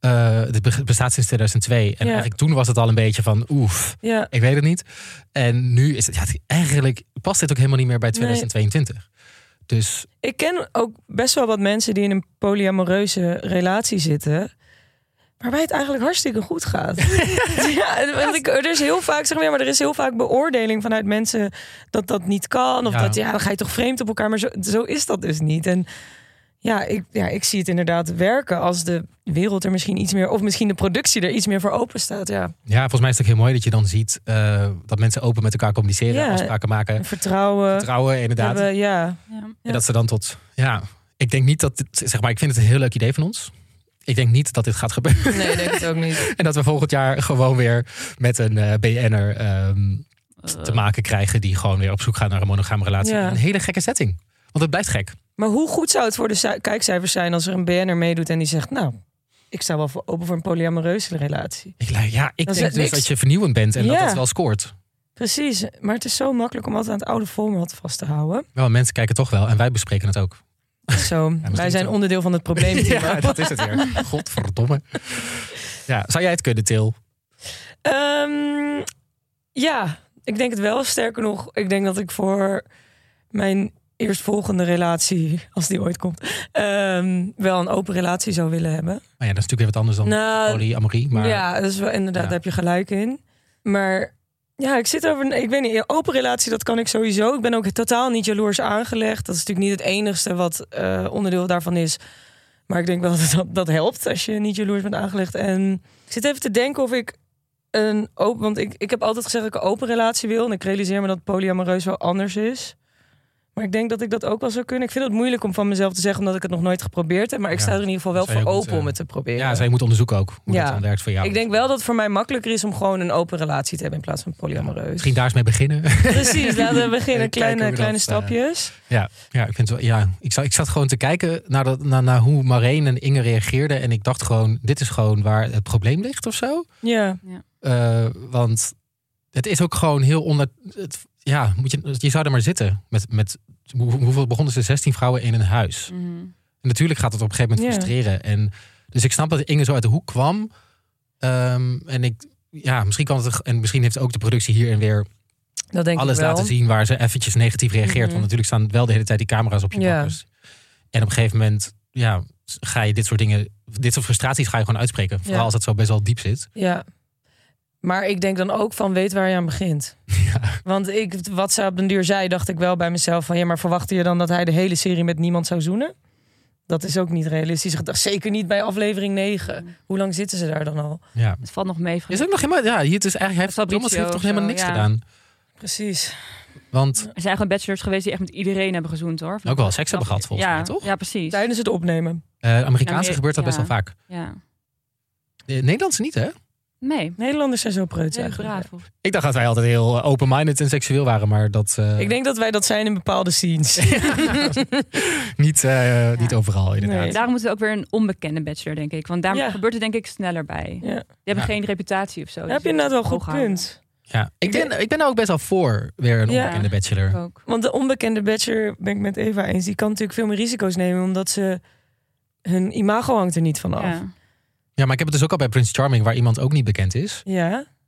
Eh, het be- bestaat sinds 2002. En Ja. eigenlijk toen was het al een beetje van oef, ja. ik weet het niet. En nu is het, ja, eigenlijk past dit ook helemaal niet meer bij 2022. Dus Ik ken ook best wel wat mensen die in een polyamoreuze relatie zitten. Waarbij het eigenlijk hartstikke goed gaat. ja, want ik, er is heel vaak, zeg maar, maar er is heel vaak beoordeling vanuit mensen dat dat niet kan. Of Ja. dat ja, dan ga je toch vreemd op elkaar. Maar zo, zo is dat dus niet. En ja ik, ja, ik zie het inderdaad werken als de wereld er misschien iets meer, of misschien de productie er iets meer voor open staat. Ja, ja, volgens mij is het ook heel mooi dat je dan ziet eh, dat mensen open met elkaar communiceren, Ja. afspraken maken, En vertrouwen. trouwen inderdaad. Hebben, ja. Ja. Ja. En dat ze dan tot, ja, ik denk niet dat, dit, zeg maar, ik vind het een heel leuk idee van ons. Ik denk niet dat dit gaat gebeuren. Nee, ik denk het ook niet. En dat we volgend jaar gewoon weer met een eh BN'er ehm, te maken krijgen die gewoon weer op zoek gaat naar een monogame relatie. Ja. Een hele gekke setting. Want het blijft gek. Maar hoe goed zou het voor de ci- kijkcijfers zijn als er een BN'er meedoet en die zegt, nou, ik sta wel voor, open voor een polyamoreuze relatie. Ik, ja, ik Dat denk dus niks. dat je vernieuwend bent en dat het wel scoort. Precies, maar het is zo makkelijk om altijd aan het oude format vast te houden. Wel, mensen kijken toch wel en wij bespreken het ook. Zo, wij zijn onderdeel van het probleem. Ja, dat is het weer. Godverdomme. Ja, zou jij het kunnen, Til? Ehm, ja, ik denk het wel. Sterker nog, ik denk dat ik voor mijn eerstvolgende relatie, als die ooit komt, ehm, wel een open relatie zou willen hebben. Maar ja, dat is natuurlijk weer wat anders dan Nou, polyamorie. Maar Ja, dat is wel inderdaad, Ja. daar heb je gelijk in. Maar ja, ik zit over. Ik weet niet, open relatie, dat kan ik sowieso. Ik ben ook totaal niet jaloers aangelegd. Dat is natuurlijk niet het enigste wat eh, onderdeel daarvan is. Maar ik denk wel dat, dat dat helpt als je niet jaloers bent aangelegd. En ik zit even te denken of ik een open. Want ik, ik heb altijd gezegd dat ik een open relatie wil. En ik realiseer me dat polyamoreus wel anders is. Maar ik denk dat ik dat ook wel zou kunnen. Ik vind het moeilijk om van mezelf te zeggen, omdat ik het nog nooit geprobeerd heb. Maar ik Ja, sta er in ieder geval wel voor open om het te proberen. ja, zij moet onderzoeken ook hoe Ja. dat werkt voor jou. Ik denk wel dat het voor mij makkelijker is om gewoon een open relatie te hebben in plaats van polyamoreus. Misschien daar eens mee beginnen. Precies, laten we beginnen. Kleine, kleine eh, stapjes. Ja, ja, ik, vind het wel, ja ik, zat, ik zat gewoon te kijken naar, dat, naar, naar hoe Marijn en Inge reageerden. En ik dacht gewoon, dit is gewoon waar het probleem ligt of zo. Ja, Eh, want het is ook gewoon heel onder... Het, ja, moet je, je zou er maar zitten. Met, met, hoeveel begonnen ze? 16 vrouwen in een huis. Mhm. En natuurlijk gaat het op een gegeven moment frustreren. En, dus ik snap dat Inge zo uit de hoek kwam. Ehm, en ik, ja, misschien kan het... En misschien heeft ook de productie hierin weer dat denk alles ik wel. laten zien waar ze eventjes negatief reageert. Mhm. Want natuurlijk staan wel de hele tijd die camera's op je bakkers. En op een gegeven moment ja, ga je dit soort dingen, dit soort frustraties ga je gewoon uitspreken. Vooral Ja. als het zo best wel diep zit. Ja. Maar ik denk dan ook van weet waar je aan begint. Ja. Want ik, wat ze op den duur zei, dacht ik wel bij mezelf van ja, maar verwachtte je dan dat hij de hele serie met niemand zou zoenen? Dat is ook niet realistisch. Zeker niet bij aflevering 9. Hoe lang zitten ze daar dan al? Ja. Het valt nog mee. Is ook nog helemaal, ja, hier het is eigenlijk, heeft, Thomas heeft toch helemaal zo, niks ja. gedaan. Precies. Want Er zijn gewoon bachelors geweest die echt met iedereen hebben gezoend hoor. ook wel seks hebben gehad volgens ja, mij, toch? Ja, precies. Tijdens het opnemen. Eh Amerikaanse gebeurt dat best wel vaak. Ja. Eh, Nederlandse niet, hè? Nee. Nederlanders zijn zo preuts Heel eigenlijk. braaf. of- Ik dacht dat wij altijd heel eh, open-minded en seksueel waren, maar dat eh, Ik denk dat wij dat zijn in bepaalde scenes. niet, eh, niet overal inderdaad. Nee. Daarom moeten we ook weer een onbekende bachelor, denk ik. Want daar Ja. gebeurt het denk ik sneller bij. Die hebben Ja. geen reputatie of zo. Daar Dus heb je inderdaad wel een goed punt. Ja, ik ben, ik ben er ook best wel voor weer een Ja. onbekende bachelor. Ook. Want de onbekende bachelor, ben ik met Eva eens, die kan natuurlijk veel meer risico's nemen, omdat ze hun imago hangt er niet van af. Ja. Ja. Ja, maar ik heb het dus ook al bij Prince Charming, waar iemand ook niet bekend is.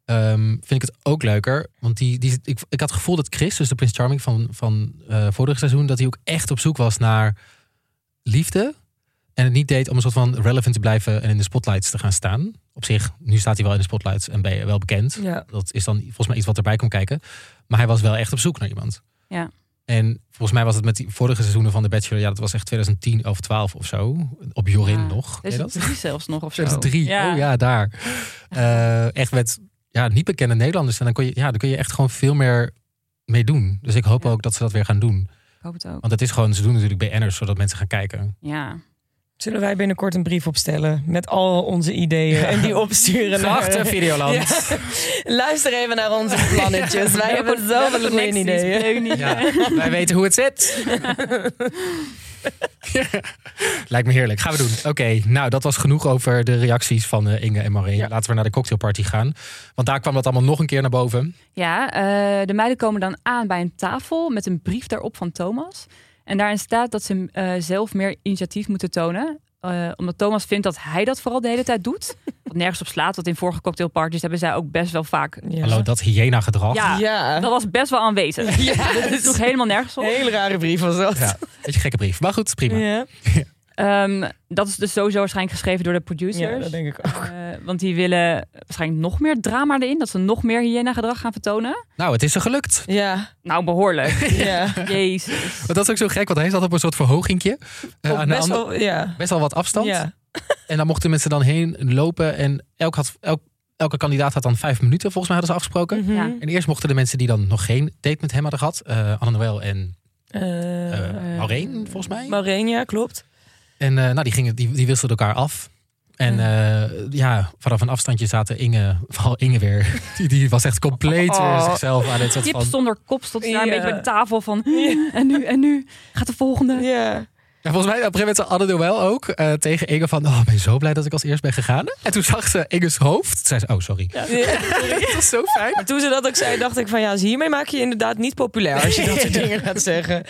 Ehm, vind ik het ook leuker. Want die, die, ik, ik had het gevoel dat Chris, dus de Prince Charming van, van eh vorig seizoen, dat hij ook echt op zoek was naar liefde. En het niet deed om een soort van relevant te blijven en in de spotlights te gaan staan. Op zich, nu staat hij wel in de spotlights en ben je wel bekend. Ja. Dat is dan volgens mij iets wat erbij komt kijken. Maar hij was wel echt op zoek naar iemand. Ja. En volgens mij was het met die vorige seizoenen van The Bachelor, ja, dat was echt 2010 of 12 of zo. Op Jorin Ja. nog. Ken je dat? 2003 zelfs nog of zo. 2003. Oh ja, daar. Eh, echt met ja, niet bekende Nederlanders. En dan, kon je, ja, dan kun je echt gewoon veel meer mee doen. Dus ik hoop Ja. ook dat ze dat weer gaan doen. Ik hoop het ook. Want het is gewoon, ze doen natuurlijk BN'ers, zodat mensen gaan kijken. Ja. Zullen wij binnenkort een brief opstellen met al onze ideeën en die opsturen naar... Videoland. Ja. Luister even naar onze plannetjes. Wij hebben zoveel goede ideeën. Ja, wij weten hoe het zit. Lijkt me heerlijk. Gaan we doen. Oké, nou dat was genoeg over de reacties van eh, Inge en Maureen. Ja. Laten we naar de cocktailparty gaan. Want daar kwam dat allemaal nog een keer naar boven. Ja, eh, de meiden komen dan aan bij een tafel met een brief daarop van Thomas. En daarin staat dat ze eh, zelf meer initiatief moeten tonen. Eh, omdat Thomas vindt dat hij dat vooral de hele tijd doet. Wat nergens op slaat. Want in vorige cocktailparties hebben zij ook best wel vaak... Ja. Hallo, dat hyena gedrag. Ja, Ja. dat was best wel aanwezig. Ja, Dit is toch helemaal nergens op. Hele rare brief was dat. Ja, beetje gekke brief. Maar goed, prima. Ja, Ehm, dat is dus sowieso waarschijnlijk geschreven door de producers. ja dat denk ik ook. Eh, want die willen waarschijnlijk nog meer drama erin. Dat ze nog meer hyena-gedrag gaan vertonen. Nou, het is er gelukt. Ja, Nou, behoorlijk. ja. Jezus. Maar dat is ook zo gek, want hij zat op een soort verhogingje. eh, Op aan de best, wel, ja. best wel wat afstand. Ja. En dan mochten mensen dan heen lopen. En elk had, elk, elke kandidaat had dan vijf minuten, volgens mij hadden ze afgesproken. Mhm. Ja. En eerst mochten de mensen die dan nog geen date met hem hadden gehad. eh Anne Noël en eh Maureen, volgens mij. Maureen, ja, klopt. En eh, nou, die, gingen, die, die wisselden elkaar af. En eh, ja, vanaf een afstandje zaten Inge, vooral Inge weer. Die, die was echt compleet weer Oh. zichzelf aan het Kip van... zonder kop stond daar een Ja. beetje bij de tafel van... En nu, en nu? Gaat de volgende? Ja. Ja, volgens mij op een gegeven moment zei Anne Noël ook eh, tegen Inge van... Oh, ik ben zo blij dat ik als eerst ben gegaan. En toen zag ze Inge's hoofd. Toen zei ze, oh, sorry. Ja. Dat was zo fijn. Maar toen ze dat ook zei, dacht ik van ja, hiermee maak je je inderdaad niet populair als je dat soort dingen gaat zeggen.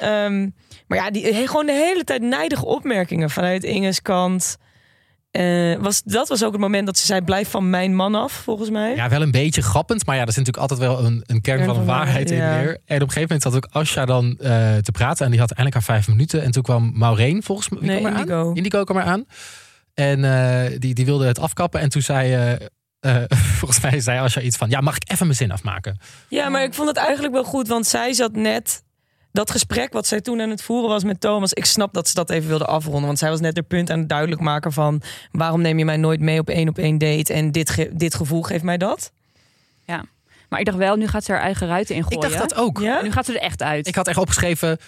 Ehm, maar ja, die, gewoon de hele tijd nijdige opmerkingen vanuit Inge's kant. Eh, was, dat was ook het moment dat ze zei: blijf van mijn man af, volgens mij. Ja, wel een beetje grappend. Maar ja, er zit natuurlijk altijd wel een, een kern van een waarheid in ja. weer. En op een gegeven moment zat ook Asja dan eh, te praten. En die had eindelijk haar vijf minuten. En toen kwam Maureen volgens mij. Nee, kwam Indigo. Aan? Indigo kwam er aan. En eh, die, die wilde het afkappen. En toen zei... volgens mij zei Asja iets van... Ja, mag ik even mijn zin afmaken? Ja, maar ik vond het eigenlijk wel goed, want zij zat net. Dat gesprek wat zij toen aan het voeren was met Thomas. Ik snap dat ze dat even wilde afronden. Want zij was net haar punt aan het duidelijk maken van... waarom neem je mij nooit mee op één op één date? En dit, ge- dit gevoel geeft mij dat. Maar ik dacht wel, nu gaat ze haar eigen ruiten Ik ingooien. dacht dat ook. Ja? Nu gaat ze er echt uit. Ik had echt opgeschreven...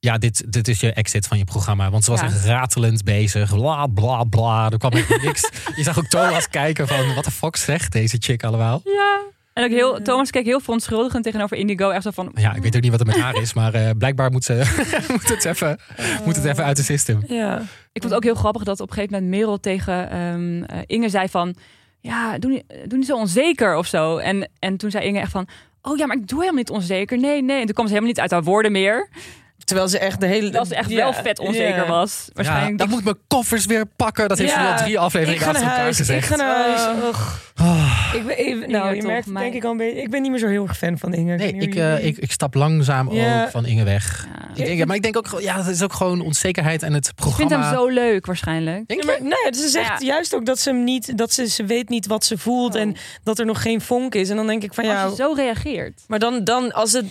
Ja, dit, dit is je exit van je programma. Want ze was Ja. echt ratelend bezig. Bla, bla, bla. Er kwam echt niks. Je zag ook Thomas kijken van... Wat de fuck zegt deze chick allemaal? Ja. En ook heel, Thomas keek heel verontschuldigend tegenover Indigo. Echt zo van, Ja, ik weet ook niet wat er met haar is. Maar eh, blijkbaar moet, ze, moet, het even, moet het even uit de system. Ja. Ik vond het ook heel grappig dat op een gegeven moment Merel tegen ehm, eh, Inge zei van... Ja, doe niet, doe niet zo onzeker of zo. En, en toen zei Inge echt van... Oh ja, maar ik doe helemaal niet onzeker. Nee, nee. En toen kwam ze helemaal niet uit haar woorden meer. Terwijl ze echt de hele. Terwijl ze echt wel vet onzeker was. Ja, Waarschijnlijk. ik moet mijn koffers weer pakken. Dat heeft ze al drie afleveringen achter elkaar huis. Ik gezegd. ga naar huis. Oh. Ah. Ik ben even, nou, je merkt denk ik al een beetje. Ik ben niet meer zo heel erg fan van Inge. Nee, ik, eh, ik, ik stap langzaam Ja. ook van Inge weg. Ja. Ik denk, maar ik denk ook, ja, dat is ook gewoon onzekerheid en het Ik vind programma. hem zo leuk waarschijnlijk. Denk Ja, maar, nee, ze zegt Ja. juist ook dat ze hem niet, dat ze, ze weet niet wat ze voelt Oh. en dat er nog geen vonk is. En dan denk ik van ja, Als je zo reageert. maar dan, dan als, het,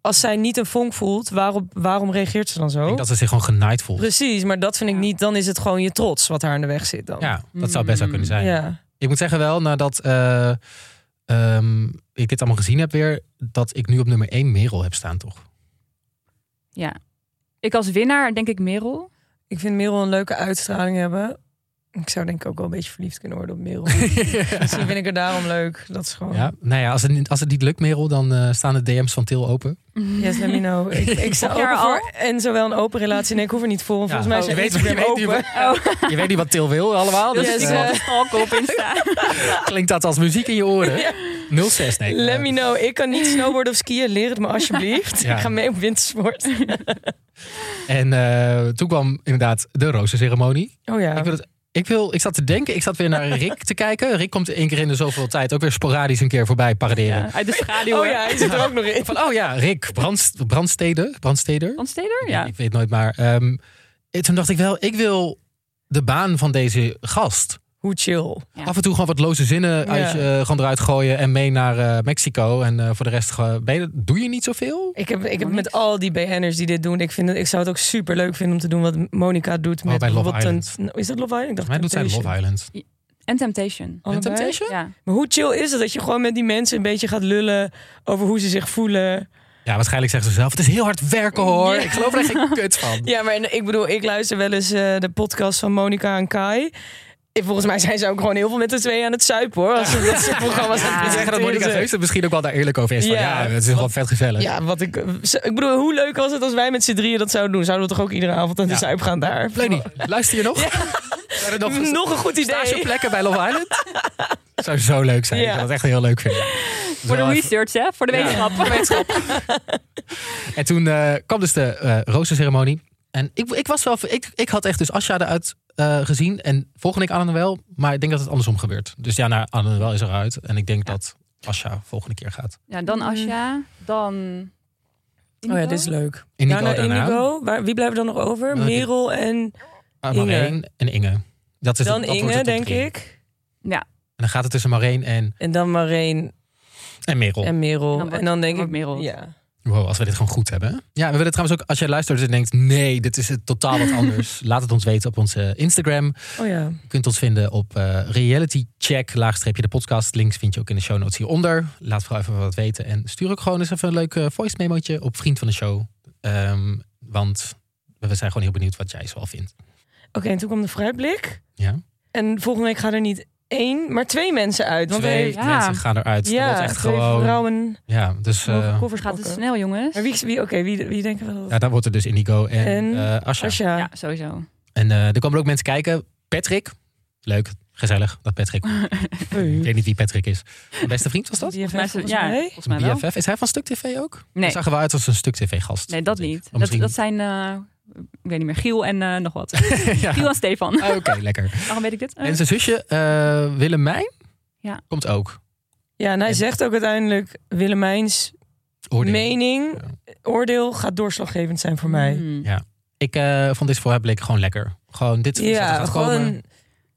als zij niet een vonk voelt, waarom, waarom reageert ze dan Ik zo? denk dat ze zich gewoon genaaid voelt. Precies, maar dat vind ik niet. Dan is het gewoon je trots wat haar aan de weg zit dan. Ja, dat zou best wel kunnen zijn. Ja. Ik moet zeggen wel, nadat eh, ehm, ik dit allemaal gezien heb weer, dat ik nu op nummer 1 Merel heb staan, toch? Ja. Ik als winnaar denk ik Merel. Ik vind Merel een leuke uitstraling hebben. Ik zou denk ik ook wel een beetje verliefd kunnen worden op Merel. Misschien vind ik het daarom leuk. Dat is gewoon. Ja, nou ja, als het, niet- als het niet lukt, Merel, dan eh, staan de DM's van Til open. Yes, let me know. Ik, ik sta open voor en zowel een open relatie. Nee, ik hoef er niet voor. Volgens Ja. mij Oh, je weet- je weet open. niet Oh, Je weet niet wat Til wil allemaal. Dus Yes, ik eh, op Insta. klinkt dat als muziek in je oren. 06, nee. Let me know. Ik kan niet snowboarden of skiën. Leer het me alsjeblieft. Ja. Ik ga mee op wintersport. En eh, toen kwam inderdaad de rozenceremonie. Oh ja. Ik, wil het, ik, wil, ik zat te denken, ik zat weer naar Rick te kijken. Rick komt één keer in de zoveel tijd ook weer sporadisch een keer voorbij paraderen. Ja, uit de schaduw. Oh ja, hij zit er ook nog in. Van, oh ja, Rick Brandst, Brandstede, Brandsteder. Brandsteder? Ja. Ik weet nooit maar. Ehm, eh, toen dacht ik wel, ik wil de baan van deze gast. Hoe chill. Ja. Af en toe gewoon wat loze zinnen uit Ja. eh, gewoon eruit gooien en mee naar eh, Mexico. En eh, voor de rest je, doe je niet zoveel? Ik heb, ik heb met al die BN'ers die dit doen. Ik, vind het, ik zou het ook super leuk vinden om te doen wat Monica doet. Met Oh, bij Love bijvoorbeeld Island. een- is dat Love Island? Ik dacht Mij doet zij. Love Island. En Temptation. En Allebei? Temptation? Ja. Maar hoe chill is het dat je gewoon met die mensen een beetje gaat lullen over hoe ze zich voelen? Ja, waarschijnlijk zegt ze zelf. Het is heel hard werken hoor. Ja. Ik geloof er geen kut van. Ja, maar ik bedoel, ik luister wel eens eh, de podcast van Monica en Kai. En Volgens mij zijn ze ook gewoon heel veel met de twee aan het zuipen hoor. Als ze dat soort programma's Ja. aan Ik het zeg dat Monica presenteren zijn. Geus er misschien ook wel daar eerlijk over is. Van, ja, Ja. het is wel vet gezellig. Ja, wat ik, ik bedoel, hoe leuk was het als wij met z'n drieën dat zouden doen? Zouden we toch ook iedere avond aan de Ja. zuip gaan daar? Leni, luister je nog? Zijn er nog, Nog een goed idee. stageplekken bij Love Island? zou zo leuk zijn. Ik Ja. zou dat echt heel leuk vinden. Voor de research, hè? Voor de Ja. wetenschap. En toen eh, kwam dus de roosterceremonie. En ik, ik was wel, ik, ik had echt dus Asja eruit eh, gezien. En volgende week Anne wel. Maar ik denk dat het andersom gebeurt. Dus ja, nou, Anne wel is eruit. En ik denk dat Asja volgende keer gaat. Ja, dan Asja. Dan... Oh ja, dit is leuk. Indigo daarna. Indigo. Waar, wie blijven er dan nog over? Nou, Merel en Inge. Marijn en Inge. Dat is dan het, dat wordt Inge, denk drie. ik. Ja, En dan gaat het tussen Marijn en, En dan Marijn en Merel. en Merel. En En dan dan, wordt- denk dan ik... Merel. Ja. Wow, als we dit gewoon goed hebben. Ja, we willen trouwens ook, als jij luistert en denkt... nee, dit is het totaal wat anders. laat het ons weten op onze Instagram. Oh ja. Je kunt ons vinden op eh reality check, laagstreepje de podcast. Links vind je ook in de show notes hieronder. Laat vooral even wat weten. En stuur ook gewoon eens even een leuk eh, voice memootje op Vriend van de Show. Ehm, want we zijn gewoon heel benieuwd wat jij zoal vindt. Oké, en toen kwam de fruitblik. Ja? En volgende week gaan er niet één, maar twee mensen uit. Want Twee Ja. mensen gaan eruit. Dat ja, echt twee gewoon... vrouwen. Ja, dus eh, koffers gaat het snel, jongens. Maar wie, wie, oké, wie, wie denken we dat? ja, dan wordt er dus Indigo en, En eh Asja. Asja. Ja, sowieso. En eh, er komen ook mensen kijken. Patrick. Leuk, gezellig dat Patrick. Ik weet niet wie Patrick is. Mijn beste vriend was dat? BFF, volgens ja, mij. volgens mij wel. BFF. Is hij van Stuk TV ook? Nee. Hij zag er wel uit als een Stuk TV gast. Nee, dat niet. Dat, dat zijn... ik weet niet meer, Giel en eh, nog wat. ja. Giel en Stefan. Ah, Oké, lekker. Waarom weet ik dit? En zijn zusje, eh Willemijn, Ja. komt ook. Ja, en hij En- zegt ook uiteindelijk... Willemijns Oordeel. mening, oordeel gaat doorslaggevend zijn voor mij. hmm. Ik eh, vond dit voor bleek gewoon lekker. Gewoon dit er Ja, gewoon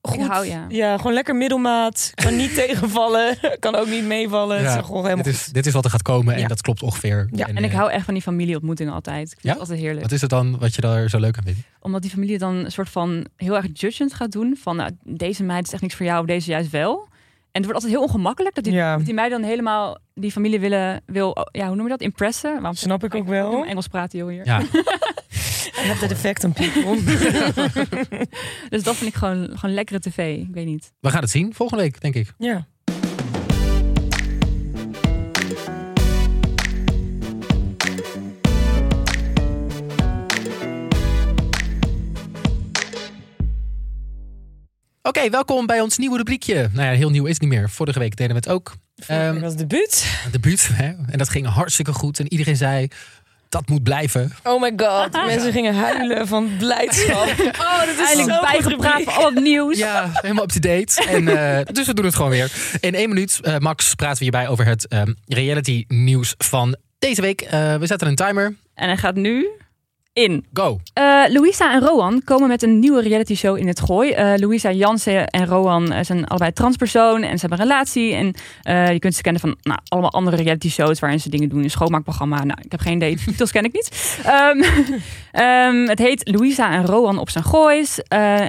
goed. hou- ja. ja. gewoon lekker middelmaat. Kan niet tegenvallen. Kan ook niet meevallen. Het Ja, is gewoon helemaal Dit is, dit is wat er gaat komen en Ja. dat klopt ongeveer. Ja, En ik eh, hou echt van die familieontmoetingen altijd. Ik vind Ja? het altijd heerlijk. Wat is het dan wat je daar zo leuk aan vindt? Omdat die familie dan een soort van heel erg judgend gaat doen. Van nou, deze meid is echt niks voor jou, of deze juist wel. En het wordt altijd heel ongemakkelijk dat die, dat die mij dan helemaal die familie willen, wil, oh, ja, hoe noem je dat? Impressen? Waarom Snap ik ook Ik wel. Engels praten, joh, hier. Ja, I have that effect on people. Dus dat vind ik gewoon, gewoon lekkere tv. Ik weet niet. we gaan het zien volgende week, denk ik. ja. Oké, welkom bij ons nieuwe rubriekje. Nou ja, heel nieuw is het niet meer. Vorige week deden we het ook. Ehm, Ehm, was debuut. De buurt, hè? En dat ging hartstikke goed. En iedereen zei, dat moet blijven. Oh my god. Mensen gingen huilen van blijdschap. Oh, dat is Eindelijk zo'n bijgepraat al het nieuws. Ja, helemaal up-to-date. En, eh, dus we doen het gewoon weer. In één minuut, eh, Max, praten we hierbij over het ehm, reality nieuws van deze week. Eh, we zetten een timer. En hij gaat nu in. Go. Eh, Louisa en Rowan komen met een nieuwe reality show in het Gooi. Eh Louisa Jansen en Rowan eh, zijn allebei transpersoon en ze hebben een relatie. En je kunt ze kennen van nou, allemaal andere reality shows waarin ze dingen doen. Een schoonmaakprogramma. Nou, ik heb geen idee. De titels ken ik niet. Ehm, ehm, het heet Louisa en Rowan op zijn Goois.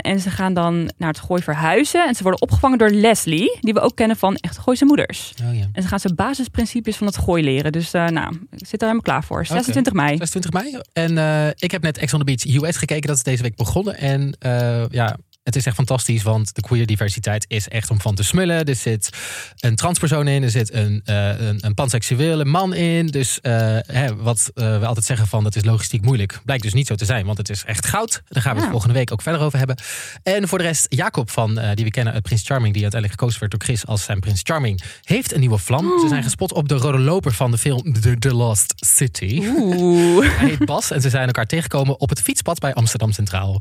En ze gaan dan naar het Gooi verhuizen. En ze worden opgevangen door Leslie, die we ook kennen van Echt Gooise Moeders. Oh, ja. En ze gaan ze basisprincipes van het Gooi leren. Dus nou, ik zit er helemaal klaar voor. 26 mei. 26 mei. En ik heb net Ex on the Beach US gekeken. Dat is deze week begonnen. En eh, ja, het is echt fantastisch. Want de queer diversiteit is echt om van te smullen. Er zit een transpersoon in. Er zit een, eh, een, een panseksuele man in. Dus eh, hè, wat eh, we altijd zeggen van dat is logistiek moeilijk. Blijkt dus niet zo te zijn. Want het is echt goud. Daar gaan we het Ja. volgende week ook verder over hebben. En voor de rest, Jacob van, die we kennen uit Prins Charming. Die uiteindelijk gekozen werd door Chris als zijn Prins Charming. Heeft een nieuwe vlam. Ze zijn gespot op de rode loper van de film The, The Lost City. Oeh. Hij heet Bas en ze zijn elkaar tegengekomen op het fietspad bij Amsterdam Centraal.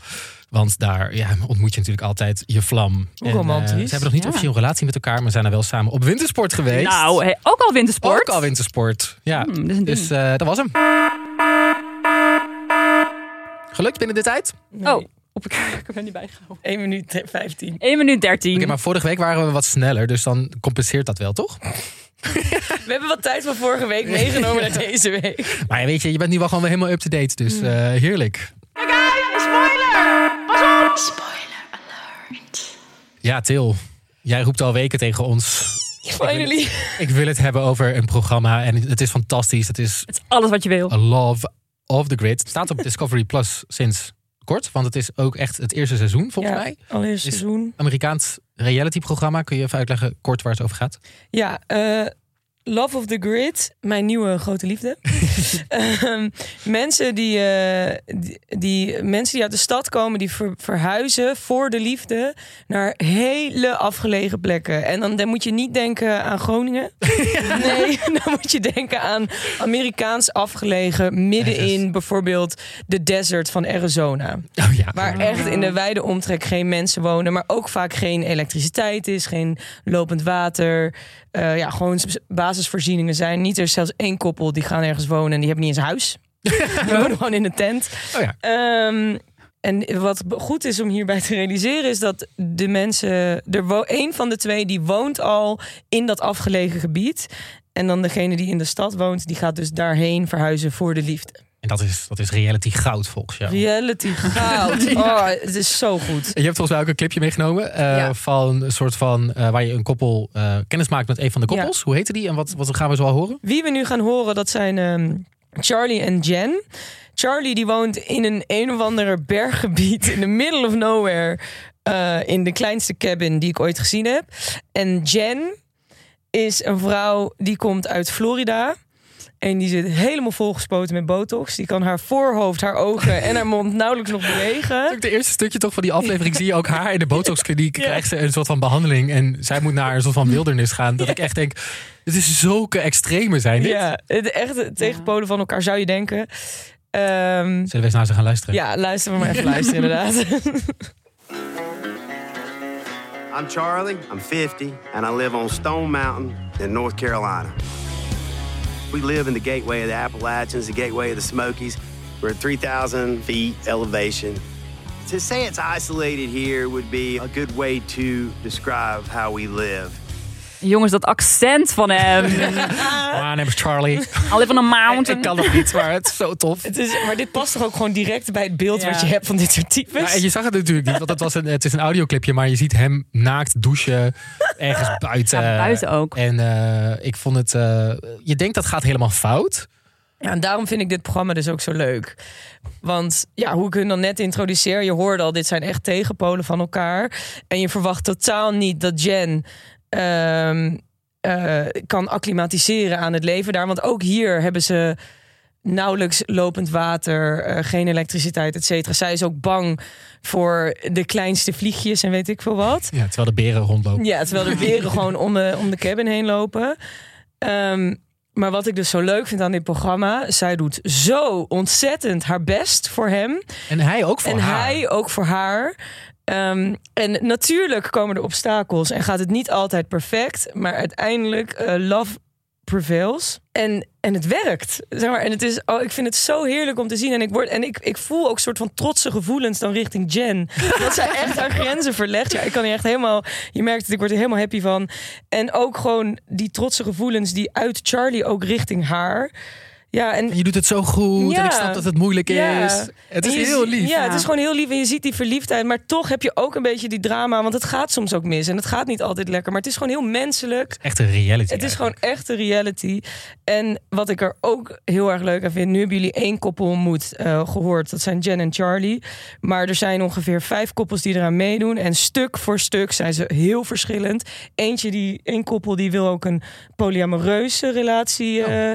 Want daar ja, ontmoet je natuurlijk altijd je vlam. Hoe En, eh, romantisch. ze hebben nog niet Ja. officieel een relatie met elkaar, maar zijn er wel samen op wintersport geweest. Nou, hey, ook al wintersport. Ook al wintersport. Ja, Hmm, dat dus eh, dat was hem. Gelukt binnen de tijd? Nee. Oh, op, ik heb er niet bijgehouden. 1 minuut 15. 1 minuut 13. Oké, maar vorige week waren we wat sneller, dus dan compenseert dat wel, toch? We hebben wat tijd van vorige week meegenomen naar deze week. Maar weet je, je bent nu wel gewoon weer helemaal up-to-date, dus Hmm. Eh, heerlijk. Ja, Til, jij roept al weken tegen ons. Finally. Ik wil het hebben over een programma en het is fantastisch. Het is Het is alles wat je wil. A Love of the Grid. Het staat op Discovery Plus sinds kort, want het is ook echt het eerste seizoen volgens ja, mij. allereerst Is- seizoen. Amerikaans reality programma. Kun je even uitleggen kort waar het over gaat? Ja, eh, Love of the Grid, mijn nieuwe grote liefde. Ehm, mensen, die, eh, die, die- mensen die uit de stad komen, die ver- verhuizen voor de liefde naar hele afgelegen plekken. En dan, dan moet je niet denken aan Groningen. Nee, dan moet je denken aan Amerikaans afgelegen, middenin bijvoorbeeld de desert van Arizona. Oh ja. Waar echt in de wijde omtrek geen mensen wonen, maar ook vaak geen elektriciteit is, geen lopend water. Eh, ja, gewoon basisvoorzieningen zijn. Niet er is zelfs één koppel die gaan ergens wonen en die hebben niet eens huis. Die wonen gewoon in een tent. Oh ja. Ehm, en wat goed is om hierbij te realiseren is dat de mensen, er één van de twee die woont al in dat afgelegen gebied. En dan degene die in de stad woont, die gaat dus daarheen verhuizen voor de liefde. En dat is, dat is reality goud volgens jou. Reality goud. Oh, het is zo goed. Je hebt volgens mij ook een clipje meegenomen eh, Ja. van een soort van eh, waar je een koppel eh, kennis maakt met een van de koppels. Hoe heette die en wat, wat gaan we zo al horen? Wie we nu gaan horen, dat zijn ehm, Charlie en Jen. Charlie die woont in een een of andere berggebied in the middle of nowhere. eh, in de kleinste cabin die ik ooit gezien heb. En Jen is een vrouw die komt uit Florida. En die zit helemaal volgespoten met botox. Die kan haar voorhoofd, haar ogen en haar mond nauwelijks nog bewegen. De eerste stukje toch van die aflevering zie je ook haar in de botoxkliniek. Ja. Krijgt ze een soort van behandeling en zij moet naar een soort van wildernis gaan. Dat ik echt denk, het is zulke extreme zijn dit. Ja, het echt het tegenpolen van elkaar zou je denken. Ehm, Zullen we eens naar ze gaan luisteren? ja, luister maar even luisteren inderdaad. I'm Charlie, I'm 50, and I live on Stone Mountain in North Carolina. We live in the gateway of the Appalachians, the gateway of the Smokies. We're at 3,000 feet elevation. To say it's isolated here would be a good way to describe how we live. Jongens, dat accent van hem. My name is Charlie. I live on a mountain. ik kan nog niet, maar het is zo tof. het is, maar dit past toch ook gewoon direct bij het beeld Ja. wat je hebt van dit soort types? Ja, en je zag het natuurlijk niet, want het, was een, het is een audioclipje, maar je ziet hem naakt douchen ergens buiten. Ja, buiten ook. En eh, ik vond het, eh, je denkt dat gaat helemaal fout. Ja, en daarom vind ik dit programma dus ook zo leuk. Want ja, hoe ik hun dan net introduceer, je hoorde al, dit zijn echt tegenpolen van elkaar. En je verwacht totaal niet dat Jen ehm, eh, kan acclimatiseren aan het leven daar. Want ook hier hebben ze nauwelijks lopend water, eh, geen elektriciteit, et cetera. Zij is ook bang voor de kleinste vliegjes en weet ik veel wat. Ja, terwijl de beren rondlopen. Ja, terwijl de beren gewoon om de, om de cabin heen lopen. Ehm, maar wat ik dus zo leuk vind aan dit programma, zij doet zo ontzettend haar best voor hem. En hij ook voor en haar. hij ook voor haar. Ehm, en natuurlijk komen er obstakels en gaat het niet altijd perfect, maar uiteindelijk eh, love prevails. En, en het werkt. Zeg maar. En het is, oh, ik vind het zo heerlijk om te zien. En ik, word, en ik, ik voel ook een soort van trotse gevoelens dan richting Jen. Dat zij echt haar grenzen verlegt. Ja, ik kan hier echt helemaal. Je merkt het, ik word er helemaal happy van. En ook gewoon die trotse gevoelens die uit Charlie ook richting haar. Ja, en En je doet het zo goed en ik snap dat het moeilijk Ja. is. Het is je heel lief. Ja, het is gewoon heel lief en je ziet die verliefdheid. Maar toch heb je ook een beetje die drama. Want het gaat soms ook mis. En het gaat niet altijd lekker. Maar het is gewoon heel menselijk. Echt een reality. Het is gewoon echt een reality. En wat ik er ook heel erg leuk aan vind. Nu hebben jullie één koppel ontmoet eh, gehoord. Dat zijn Jen en Charlie. Maar er zijn ongeveer vijf koppels die eraan meedoen. En stuk voor stuk zijn ze heel verschillend. Eentje die, één koppel die wil ook een polyamoreuze relatie eh,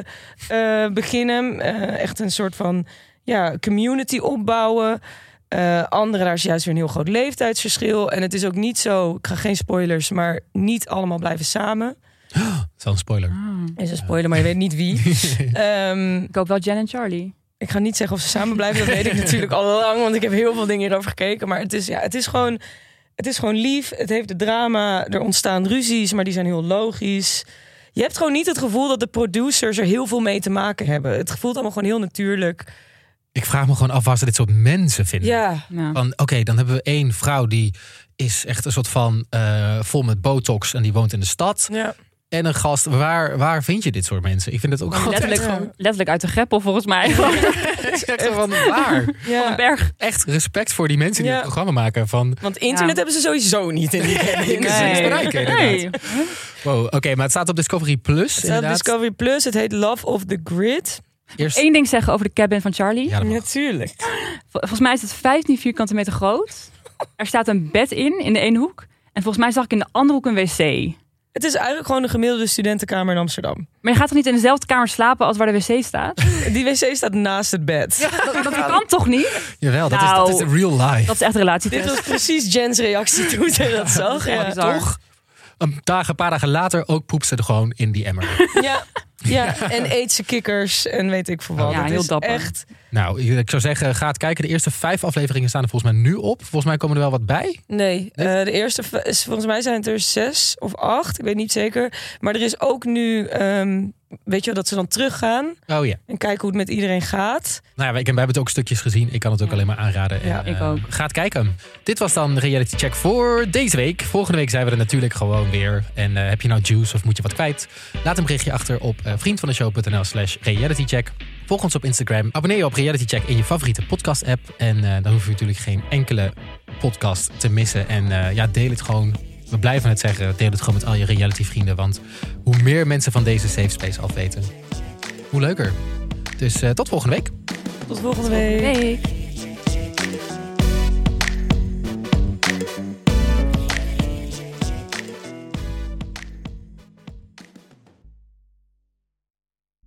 eh, beginnen. Eh, echt een soort van ja, community opbouwen. Eh andere, daar is juist weer een heel groot leeftijdsverschil. En het is ook niet zo, ik ga geen spoilers, maar niet allemaal blijven samen. Zo'n spoiler. Is een spoiler, maar je weet niet wie. Ehm, Ik hoop wel Jen en Charlie. ik ga niet zeggen of ze samen blijven. Dat weet ik natuurlijk al lang, want ik heb heel veel dingen hierover gekeken. Maar het is, ja, het is gewoon, het is gewoon lief. Het heeft de drama. Er ontstaan ruzies, maar die zijn heel logisch. Je hebt gewoon niet het gevoel dat de producers er heel veel mee te maken hebben. Het voelt allemaal gewoon heel natuurlijk. Ik vraag me gewoon af waar ze dit soort mensen vinden. Ja, Ja. Van oké, dan hebben we één vrouw die is echt een soort van eh, vol met botox en die woont in de stad. ja. En een gast, waar, waar vind je dit soort mensen? Ik vind het ook gewoon Letterlijk, Ja. gewoon- letterlijk uit de greppel volgens mij. Echt van waar. ja. een berg. Echt respect voor die mensen die Ja. het programma maken. Van, Want internet Ja. hebben ze sowieso niet in die bereiken. Nee. wow, oké, maar het staat op Discovery Plus. Het staat op. Discovery Plus. Het heet Love of the Grid. Eerst, Eén ding zeggen over de cabin van Charlie. ja. Natuurlijk. Vol- Volgens mij is het 15 vierkante meter groot. Er staat een bed in, in de ene hoek. En volgens mij zag ik in de andere hoek een wc. Het is eigenlijk gewoon de gemiddelde studentenkamer in Amsterdam. Maar je gaat toch niet in dezelfde kamer slapen als waar de wc staat? Die wc staat naast het bed. Dat kan toch niet? Jawel, dat, Nou, is, dat is real life. Dat is echt Dit relatietest. was precies Jen's reactie toen zij dat zag. Ja. Toch? Een, dagen, een paar dagen later ook poept ze er gewoon in die emmer. ja, ja. en eet ze kikkers en weet ik veel wat. Ja, Het heel is dapper. Echt, nou, ik zou zeggen, ga het kijken. De eerste vijf afleveringen staan er volgens mij nu op. Volgens mij komen er wel wat bij. nee, eh, de eerste, volgens mij zijn het er zes of acht. Ik weet niet zeker. Maar er is ook nu, ehm, weet je wel, dat ze dan teruggaan Oh ja. en kijken hoe het met iedereen gaat. Nou ja, wij, wij hebben het ook stukjes gezien. Ik kan het ook Ja. alleen maar aanraden. Ja, en, ik eh, ook. Ga het kijken. Dit was dan de Reality Check voor deze week. Volgende week zijn we er natuurlijk gewoon weer. En eh, heb je nou juice of moet je wat kwijt? Laat een berichtje achter op uh, vriendvandeshow.nl slash realitycheck. Volg ons op Instagram. Abonneer je op Reality Check in je favoriete podcast app. En eh, dan hoef je natuurlijk geen enkele podcast te missen. En eh, ja, deel het gewoon we blijven het zeggen, deel het gewoon met al je reality vrienden. Want hoe meer mensen van deze safe space afweten, hoe leuker. Dus. Eh, tot volgende week. Tot volgende week.